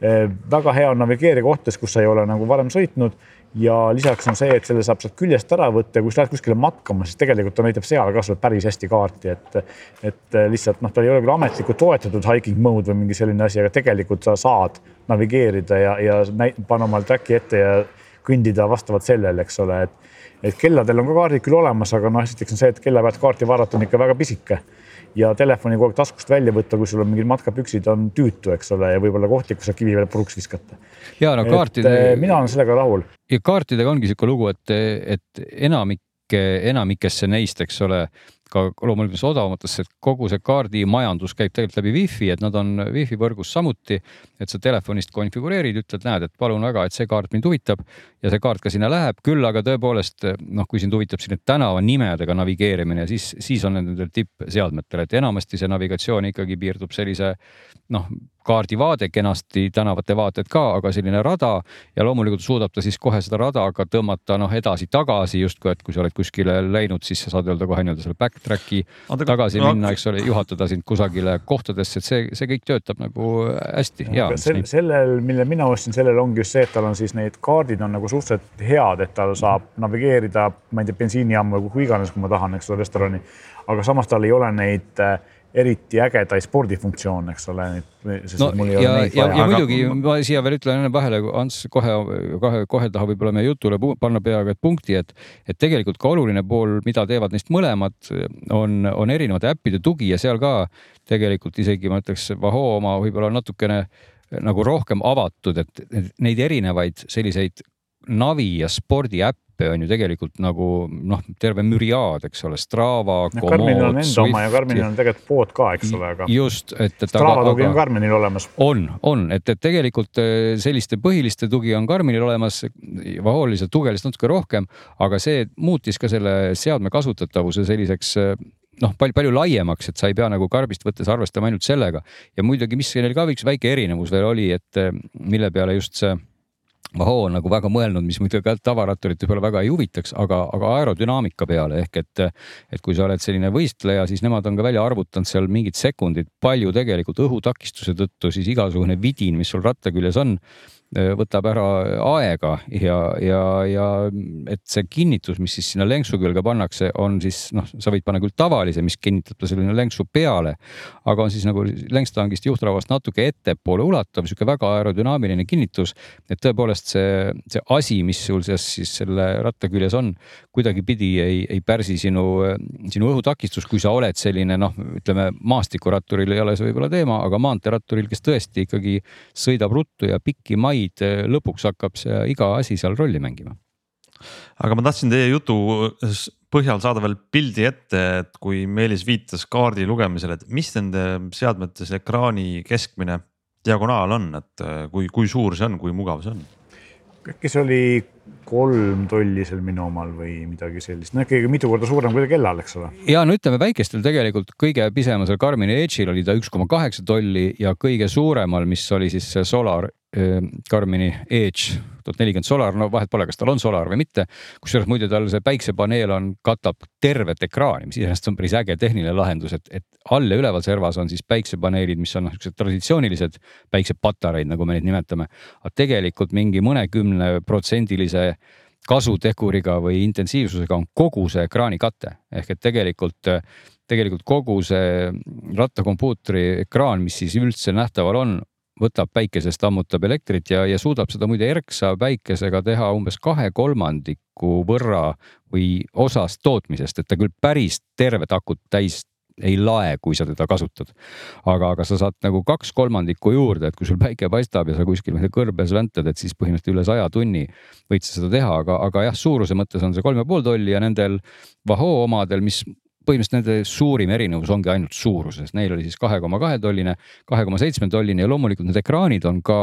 väga hea on navigeerida kohtades, kus sa ei ole nagu varem sõitnud. Ja lisaks on see, et selle saab sealt küljest ära võtta ja kui sa lähed kuskile matkama, siis tegelikult ta näitab seal ka sulle päris hästi kaarti, et et lihtsalt noh, ta ei ole küll ametlikult toetatud hiking mode või mingi selline asi, aga tegelikult sa saad navigeerida ja, ja panna omal track'i ette ja kõndida vastavalt sellele, eks ole, et et kelladel on ka kaardid küll olemas, aga noh, esiteks on see, et kella pealt kaarti vaadata on ikka väga pisike ja telefoni kogu aeg taskust välja võtta, kui sul on mingid matkapüksid, on tüütu, eks ole, ja võib-olla kohtlik, kus saab kivi peale puruks viskata. ja no kaartide. mina olen sellega rahul. ja kaartidega ongi niisugune lugu, et, et enamik, enamikesse neist, eks ole ka loomulikult odavamatesse, et kogu see kaardimajandus käib tegelikult läbi wifi, et nad on wifi võrgus samuti. et sa telefonist konfigureerid, ütled, näed, et palun väga, et see kaart mind huvitab ja see kaart ka sinna läheb, küll aga tõepoolest noh, kui sind huvitab siin tänavanimedega navigeerimine, siis, siis on nendel tippseadmetel, et enamasti see navigatsioon ikkagi piirdub sellise noh, kaardivaade kenasti, tänavate vaated ka, aga selline rada ja loomulikult suudab ta siis kohe seda rada ka tõmmata noh, edasi-tagasi justkui, et kui sa oled kuskile läinud, siis sa saad öelda kohe nii-öelda selle backtrack'i Anta, tagasi no, minna, eks ole, juhatada sind kusagile kohtadesse, et see, see kõik töötab nagu hästi ja. Sel, sellel, mille mina ostsin, sellel ongi just see, et tal on siis need kaardid on nagu suhteliselt head, et tal saab navigeerida, ma ei tea, bensiinijaama või kuhu iganes, kui ma tahan, eks ole, restorani. aga samas tal ei ole neid äh, eriti ägedaid spordifunktsioone, eks ole. no ja, ja, ja, ja muidugi ma siia veel ütlen enne vahele, Ants kohe, kohe, kohe tahab võib-olla meie jutule panna peaaegu et punkti, et, et tegelikult ka oluline pool, mida teevad neist mõlemad, on, on erinevate äppide tugi ja seal ka tegelikult isegi ma ütleks, Vaho oma võib-olla natukene nagu rohkem avatud, et neid erinevaid selliseid navi ja spordiäppe äppe on ju tegelikult nagu noh, terve müriaad, eks ole, Strava. Karminil on enda Swift, oma ja Karminil on tegelikult pood ka, eks ole, aga. just, et, et. Strava tugi on Karminil olemas. on, on, et, et tegelikult eh, selliste põhiliste tugi on Karminil olemas, Vahoolise tuge lihtsalt natuke rohkem, aga see muutis ka selle seadme kasutatavuse selliseks eh, noh, palju, palju laiemaks, et sa ei pea nagu karbist võttes arvestama ainult sellega ja muidugi, mis neil ka üks väike erinevus veel oli, et eh, mille peale just see Vaho on nagu väga mõelnud, mis muidugi ka tavaratturit võib-olla väga ei huvitaks, aga, aga aerodünaamika peale ehk et, et kui sa oled selline võistleja, siis nemad on ka välja arvutanud seal mingid sekundid, palju tegelikult õhutakistuse tõttu siis igasugune vidin, mis sul ratta küljes on võtab ära aega ja, ja, ja et see kinnitus, mis siis sinna lenksu külge pannakse, on siis noh, sa võid panna küll tavalise, mis kinnitab ta selline lenksu peale, aga on siis nagu lenkstangist juhtrauast natuke ettepoole ulatav, sihuke väga aerodünaamiline kinnitus. et tõepoolest see, see asi, mis sul siis, siis selle ratta küljes on, kuidagipidi ei, ei pärsi sinu, sinu õhutakistust, kui sa oled selline noh, ütleme maastikuratturil ei ole see võib-olla teema, aga maanteeratturil, kes tõesti ikkagi sõidab ruttu ja pikki maid maid, eh, lõpuks hakkab see iga asi seal rolli mängima. aga ma tahtsin teie jutu põhjal saada veel pildi ette, et kui Meelis viitas kaardi lugemisele, et mis nende seadmetes ekraani keskmine diagonaal on, et eh, kui, kui suur see on, kui mugav see on? see oli kolm tolli seal minu omal või midagi sellist, no ikkagi mitu korda suurem kui kellal, eks ole. ja no ütleme väikestel tegelikult kõige pisemal seal Karmini Edge'il oli ta üks koma kaheksa tolli ja kõige suuremal, mis oli siis see Solar Karmini Edge tuhat nelikümmend Solar, no vahet pole, kas tal on Solar või mitte. kusjuures muide tal see päiksepaneel on, katab tervet ekraani, mis iseenesest on päris äge tehniline lahendus, et, et all ja üleval servas on siis päiksepaneelid, mis on noh, siuksed traditsioonilised päiksepatareid, nagu me neid nimetame. aga tegelikult mingi mõnekümne protsendilise kasuteguriga või intensiivsusega on kogu see ekraanikate ehk et tegelikult tegelikult kogu see rattakompuutri ekraan, mis siis üldse nähtaval on, võtab päikesest, ammutab elektrit ja, ja suudab seda muide erksa päikesega teha umbes kahe kolmandiku võrra või osast tootmisest, et ta küll päris tervet akut täis ei lae, kui sa teda kasutad. aga, aga sa saad nagu kaks kolmandikku juurde, et kui sul päike paistab ja sa kuskil kõrbes väntad, et siis põhimõtteliselt üle saja tunni võid sa seda teha, aga, aga jah, suuruse mõttes on see kolm ja pool tolli ja nendel Vahoo omadel, mis põhimõtteliselt nende suurim erinevus ongi ainult suuruses, neil oli siis kahe koma kahe tolline, kahe koma seitsme tolline ja loomulikult need ekraanid on ka,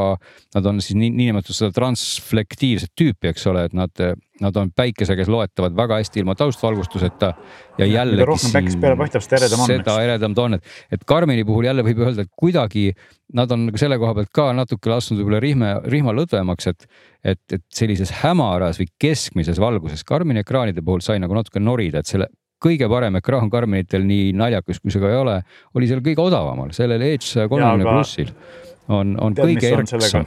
nad on siis nii, niinimetatud seda transflektiivset tüüpi, eks ole, et nad, nad on päikese käes loetavad väga hästi ilma taustvalgustuseta. ja jällegi. mida rohkem päikest peale paistab, seda eredam on. seda eredam ta on, et, et Karmini puhul jälle võib öelda, et kuidagi nad on selle koha pealt ka natuke lasknud võib-olla rihma, rihma lõdvemaks, et, et, et sellises hämaras või keskmises valguses Karmini ekraanide puhul sai nagu natuke norida, et selle kõige parem ekraan Karminitel, nii naljakas kui see ka ei ole, oli seal kõige odavamal, sellel Edge saja kolmekümne plussil on, on tead, kõige erksam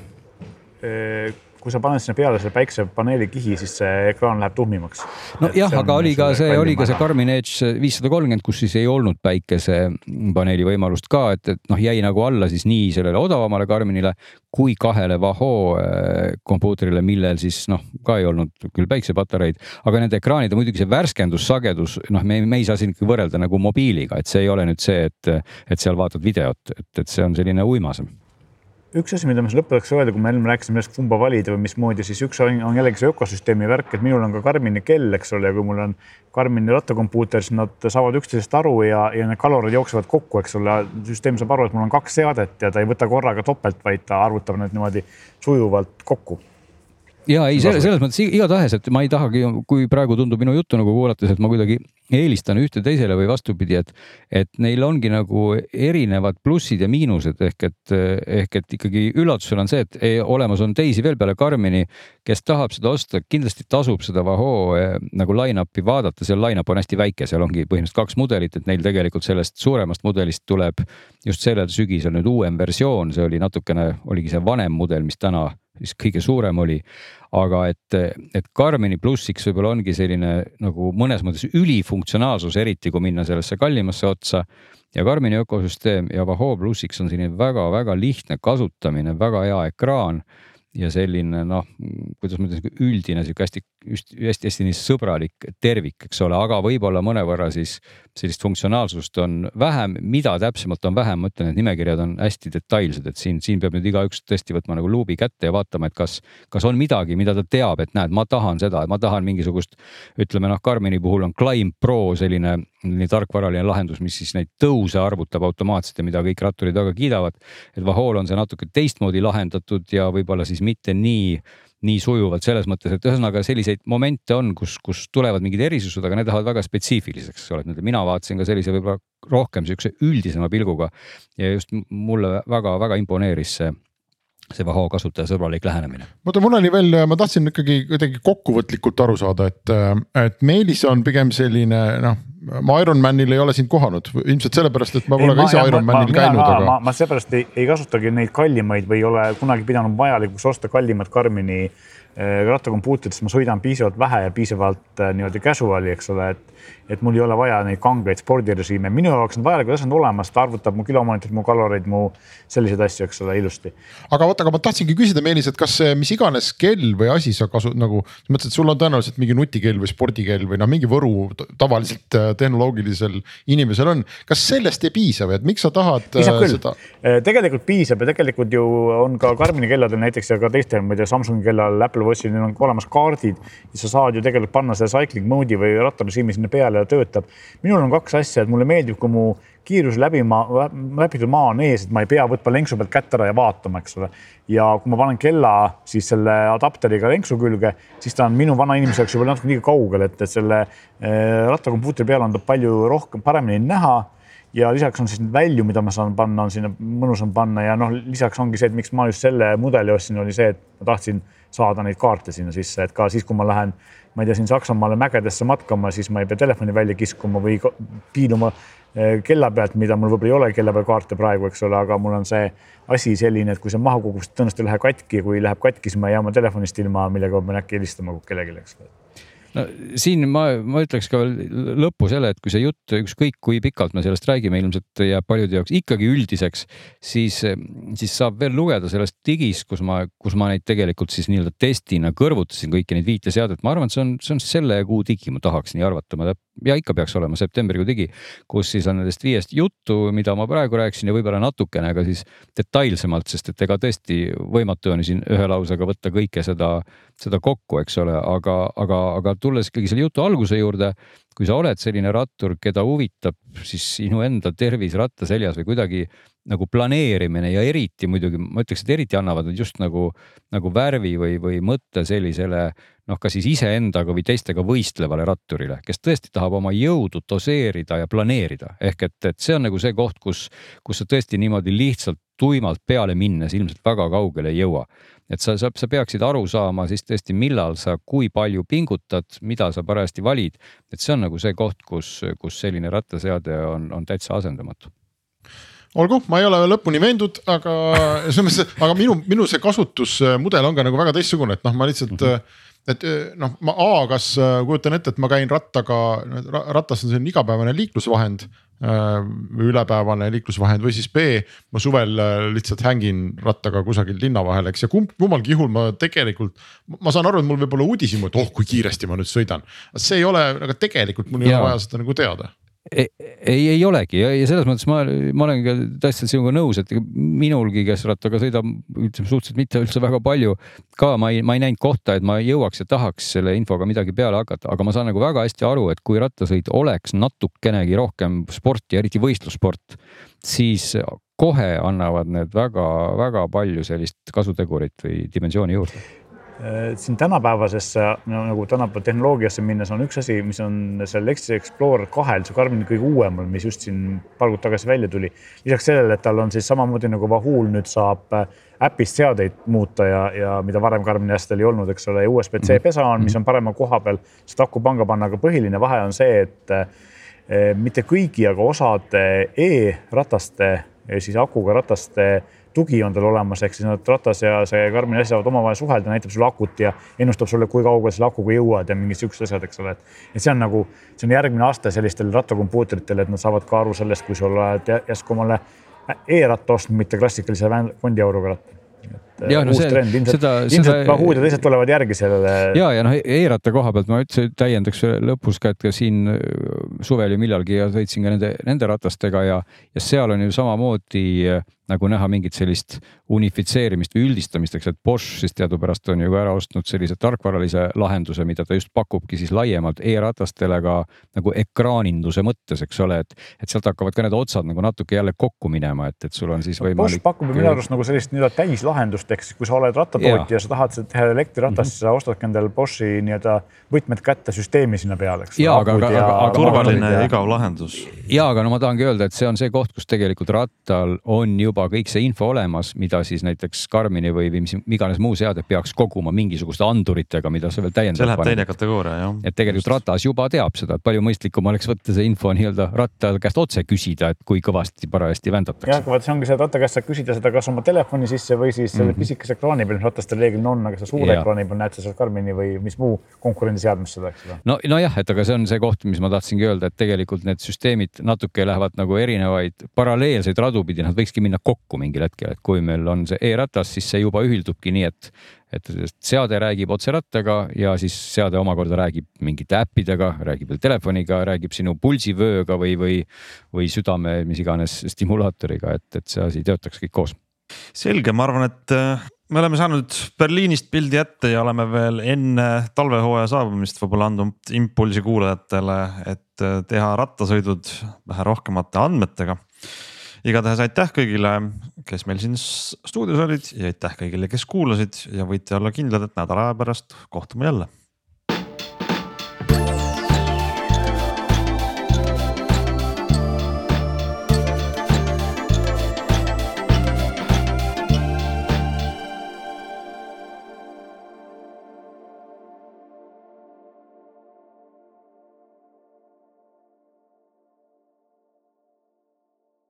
kui sa paned sinna peale selle päiksepaneeli kihi, siis see ekraan läheb tuhmimaks. nojah, aga oli ka see, oli ka see Karmin Edge viissada kolmkümmend, kus siis ei olnud päikesepaneeli võimalust ka, et, et noh, jäi nagu alla siis nii sellele odavamale Karminile kui kahele Vahoo äh, kompuutrile, millel siis noh, ka ei olnud küll päiksepatareid, aga nende ekraanide muidugi see värskendussagedus, noh, me, me ei saa siin ikkagi võrrelda nagu mobiiliga, et see ei ole nüüd see, et, et seal vaatad videot, et, et see on selline uimasem üks asi, mida ma siis lõpetuseks öelda, kui me enne rääkisime sellest, kumba valida või mismoodi, siis üks on, on jällegi see ökosüsteemi värk, et minul on ka Karmini kell, eks ole, ja kui mul on Karmini rattakompuuter, siis nad saavad üksteisest aru ja, ja need kalorid jooksevad kokku, eks ole. süsteem saab aru, et mul on kaks seadet ja ta ei võta korraga topelt, vaid ta arvutab need niimoodi sujuvalt kokku ja ei, selles, selles mõttes igatahes, et ma ei tahagi, kui praegu tundub minu juttu nagu kuulates, et ma kuidagi eelistan ühte teisele või vastupidi, et, et neil ongi nagu erinevad plussid ja miinused ehk et, ehk et ikkagi üllatusel on see, et ei, olemas on teisi veel peale Karmini, kes tahab seda osta, kindlasti tasub seda Vahoo eh, nagu line-up'i vaadata, seal line-up on hästi väike, seal ongi põhimõtteliselt kaks mudelit, et neil tegelikult sellest suuremast mudelist tuleb just sellel sügisel nüüd uuem versioon, see oli natukene, oligi see vanem mudel, mis täna siis kõige suurem oli. aga et, et Karmini plussiks võib-olla ongi selline nagu mõnes mõttes ülifunktsionaalsus, eriti kui minna sellesse kallimasse otsa. ja Karmini ökosüsteem ja Vahoo plussiks on selline väga-väga lihtne kasutamine, väga hea ekraan ja selline noh, kuidas ma ütlen, üldine sihuke hästi, hästi-hästi nii sõbralik tervik, eks ole, aga võib-olla mõnevõrra siis sellist funktsionaalsust on vähem, mida täpsemalt on vähem, ma ütlen, et nimekirjad on hästi detailsed, et siin, siin peab nüüd igaüks tõesti võtma nagu luubi kätte ja vaatama, et kas, kas on midagi, mida ta teab, et näed, ma tahan seda, ma tahan mingisugust, ütleme noh, Karmini puhul on Climb Pro selline nii tarkvaraline lahendus, mis siis neid tõuse arvutab automaatselt ja mida kõik ratturid väga kiidavad. et Vahool on see natuke teistmoodi lahendatud ja võib-olla siis mitte nii nii sujuvalt selles mõttes, et ühesõnaga selliseid momente on, kus, kus tulevad mingid erisused, aga need lähevad väga spetsiifiliseks, eks ole, et mina vaatasin ka sellise võib-olla rohkem siukse üldisema pilguga ja just mulle väga-väga imponeeris see see Vaho kasutajasõbralik lähenemine. oota, mul oli veel, ma tahtsin ikkagi kuidagi kokkuvõtlikult aru saada, et, et Meelis on pigem selline noh, ma Ironmanil ei ole sind kohanud, ilmselt sellepärast, et ma pole ka ise Ironmanil käinud, aga. ma, ma seepärast ei, ei kasutagi neid kallimaid või ei ole kunagi pidanud vajalikuks osta kallimat Karmini äh, rattakompuutrit, sest ma sõidan piisavalt vähe ja piisavalt äh, niimoodi casual'i, eks ole, et et mul ei ole vaja neid kangeid spordirežiime, minu jaoks on vajalikud asjad olemas, ta arvutab mu kilomeetrid, mu kaloreid, mu selliseid asju, eks ole, ilusti. aga vot, aga ma tahtsingi küsida, Meelis, et kas mis iganes kell või asi sa kasu nagu, sa mõtlesid, sul on tõenäoliselt mingi nutikell või spordikell või noh, mingi võru tavaliselt äh, tehnoloogilisel inimesel on, kas sellest ei piisa või et miks sa tahad? piisab äh, küll seda..., äh, tegelikult piisab ja tegelikult ju on ka Karmini kelladel näiteks ja ka teistel, ma ei tea, Samsungi kellal, Apple ostsin, neil on olemas kaardid ja sa saad ju tegelikult panna selle cycling mode'i või rattarežiimi sinna peale ja töötab. minul on kaks asja, et mulle meeldib, kui mu kiirus läbi maa, läbitud maa on ees, et ma ei pea võtma lenksu pealt kätt ära ja vaatama, eks ole. ja kui ma panen kella siis selle adapteriga lenksu külge, siis ta on minu vana inimese jaoks juba natuke liiga kaugel, et, et selle äh, rattakompuutri peal on ta palju rohkem, paremini näha ja lisaks on siis välju, mida ma saan panna, on sinna mõnusam panna ja noh, lisaks ongi see, et miks ma just selle mudeli ostsin, oli see, et ma tahtsin saada neid kaarte sinna sisse, et ka siis, kui ma lähen, ma ei tea, siin Saksamaale mägedesse matkama, siis ma ei pea telefoni välja kiskuma või piiluma eh, kella pealt, mida mul võib-olla ei ole kella peal kaarte praegu, eks ole, aga mul on see asi selline, et kui see maha kukub, siis tõenäoliselt ei lähe katki, kui läheb katki, siis ma ei jää oma telefonist ilma, millega ma pean äkki helistama kellelegi, eks ole no siin ma, ma ütleks ka lõppu selle, et kui see jutt, ükskõik kui pikalt me sellest räägime, ilmselt jääb paljude jaoks ikkagi üldiseks, siis, siis saab veel lugeda sellest digis, kus ma, kus ma neid tegelikult siis nii-öelda testina kõrvutasin kõiki neid viite seadet. ma arvan, et see on, see on selle kuu digi, ma tahaks nii arvata, ma ja ikka peaks olema septembrikuu digi, kus siis on nendest viiest juttu, mida ma praegu rääkisin ja võib-olla natukene ka siis detailsemalt, sest et ega tõesti võimatu on siin ühe lausega võtta kõike seda, seda kokku, eks ole, aga, aga, aga tulles ikkagi selle jutu alguse juurde, kui sa oled selline rattur, keda huvitab siis sinu enda tervis ratta seljas või kuidagi nagu planeerimine ja eriti muidugi ma ütleks, et eriti annavad nad just nagu, nagu värvi või, või mõtte sellisele noh, kas siis iseendaga või teistega võistlevale ratturile, kes tõesti tahab oma jõudu doseerida ja planeerida. ehk et, et see on nagu see koht, kus, kus sa tõesti niimoodi lihtsalt tuimalt peale minnes ilmselt väga kaugele ei jõua. et sa, sa, sa peaksid aru saama siis tõesti, millal sa, kui palju pingutad, mida sa parajasti valid. et see on nagu see koht, kus, kus selline rattaseade on, on täitsa asendamatu olgu, ma ei ole veel lõpuni veendunud, aga selles mõttes, aga minu, minu see kasutusmudel on ka nagu väga teistsugune, et noh, ma lihtsalt mm. -hmm et eh, noh, ma A, kas äh, kujutan ette, et ma käin rattaga, ratas on selline igapäevane liiklusvahend või ülepäevane liiklusvahend või siis B, ma suvel lihtsalt hängin rattaga kusagil linna vahel, eks ja kumb, kummalgi juhul ma tegelikult. ma saan aru, et mul võib olla uudishimu, et oh, kui kiiresti ma nüüd sõidan, see ei ole, aga tegelikult mul ei ole vaja seda nagu teada ei, ei olegi ja, ja selles mõttes ma, ma olen ka täiesti sinuga nõus, et minulgi, kes rattaga sõidab, ütleme suhteliselt mitte üldse väga palju, ka ma ei, ma ei näinud kohta, et ma jõuaks ja tahaks selle infoga midagi peale hakata, aga ma saan nagu väga hästi aru, et kui rattasõit oleks natukenegi rohkem sporti, eriti võistlussport, siis kohe annavad need väga-väga palju sellist kasutegurit või dimensiooni juurde siin tänapäevasesse nagu tänapäeva tehnoloogiasse minnes on üks asi, mis on seal Lexus Explorer kahel, see Karmini kõige uuemal, mis just siin paar kuud tagasi välja tuli. lisaks sellele, et tal on siis samamoodi nagu Vahul nüüd saab äh, äpist seadeid muuta ja, ja mida varem Karmini asjadel ei olnud, eks ole, USB-C mhm. pesa on, mis on parema koha peal, saad aku panga panna, aga põhiline vahe on see, et eh, mitte kõigi, aga osade e-rataste, siis akuga rataste tugi on tal olemas, ehk siis nad ratas ja see Karmini asi saavad omavahel suhelda, näitab sulle akut ja ennustab sulle, kui kaugele selle akuga jõuad ja mingid siuksed asjad, eks ole, et. et see on nagu, see on järgmine aste sellistel rattakompuutritel, et nad saavad ka aru sellest, kui sa oled järsku omale e-ratta ostnud, mitte klassikalise fondiauruga ratta ja, no see, ilmselt, ilmselt Bahuud ja teised tulevad järgi sellele. ja, ja noh, e-ratta koha pealt ma üldse täiendaks lõpus ka, et ka siin suvel ju millalgi ja sõitsin ka nende, nende ratastega ja, ja seal on ju samamoodi nagu näha mingit sellist unifitseerimist või üldistamist, eks, et Bosch siis teadupärast on ju ka ära ostnud sellise tarkvaralise lahenduse, mida ta just pakubki siis laiemalt e-ratastele ka nagu ekraaninduse mõttes, eks ole, et, et sealt hakkavad ka need otsad nagu natuke jälle kokku minema, et, et sul on siis võimalik. Bosch pakub minu arust nagu sellist nii-öelda täislahendust, ehk siis kui sa oled rattatootja ja sa tahad seda teha elektriratast mm, -hmm. sa ostadki endale Boschi nii-öelda võtmed kätte süsteemi sinna peale, eks. ja, aga, aga, aga, aga turvaline ja igav lahendus. ja, aga no ma tahangi öelda, et see on see koht, kus tegelikult rattal on juba juba kõik see info olemas, mida siis näiteks Karmini või, või mis iganes muu seade peaks koguma mingisuguste anduritega, mida sa veel täiendavalt. see läheb teine kategooria jah. et tegelikult Just. ratas juba teab seda, et palju mõistlikum oleks võtta see info nii-öelda ratta käest otse küsida, et kui kõvasti parajasti vändatakse. jah, vaat see ongi see, et ratta käest saad küsida seda kas oma telefoni sisse või siis selle mm -hmm. pisikese ekraani peal, mis ratastel reeglina on, aga sa suure ja. ekraani peal näed sa seal Karmini või mis muu konkurendiseadmes seda, eks ole. no, nojah, et aga see on see koht, mis ma tahtsingi öelda, et tegelikult need süsteemid natuke lähevad nagu erinevaid paralleelseid radu pidi, nad võikski minna kokku mingil hetkel, et kui meil on see e-ratas, siis see juba ühildubki nii, et, et seade räägib otse rattaga ja siis seade omakorda räägib mingite äppidega, räägib veel telefoniga, räägib sinu pulsivööga või, või, või südame, mis iganes stimulaatoriga, et, et see asi töötaks kõik koos selge, ma arvan, et äh, me oleme saanud Berliinist pildi ette ja oleme veel enne talvehooaja saabumist võib-olla andnud impulsi kuulajatele, et äh, teha rattasõidud vähe rohkemate andmetega. Igatahes aitäh kõigile, kes meil siin stuudios olid ja aitäh kõigile, kes kuulasid ja võite olla kindlad, et nädala aja pärast kohtume jälle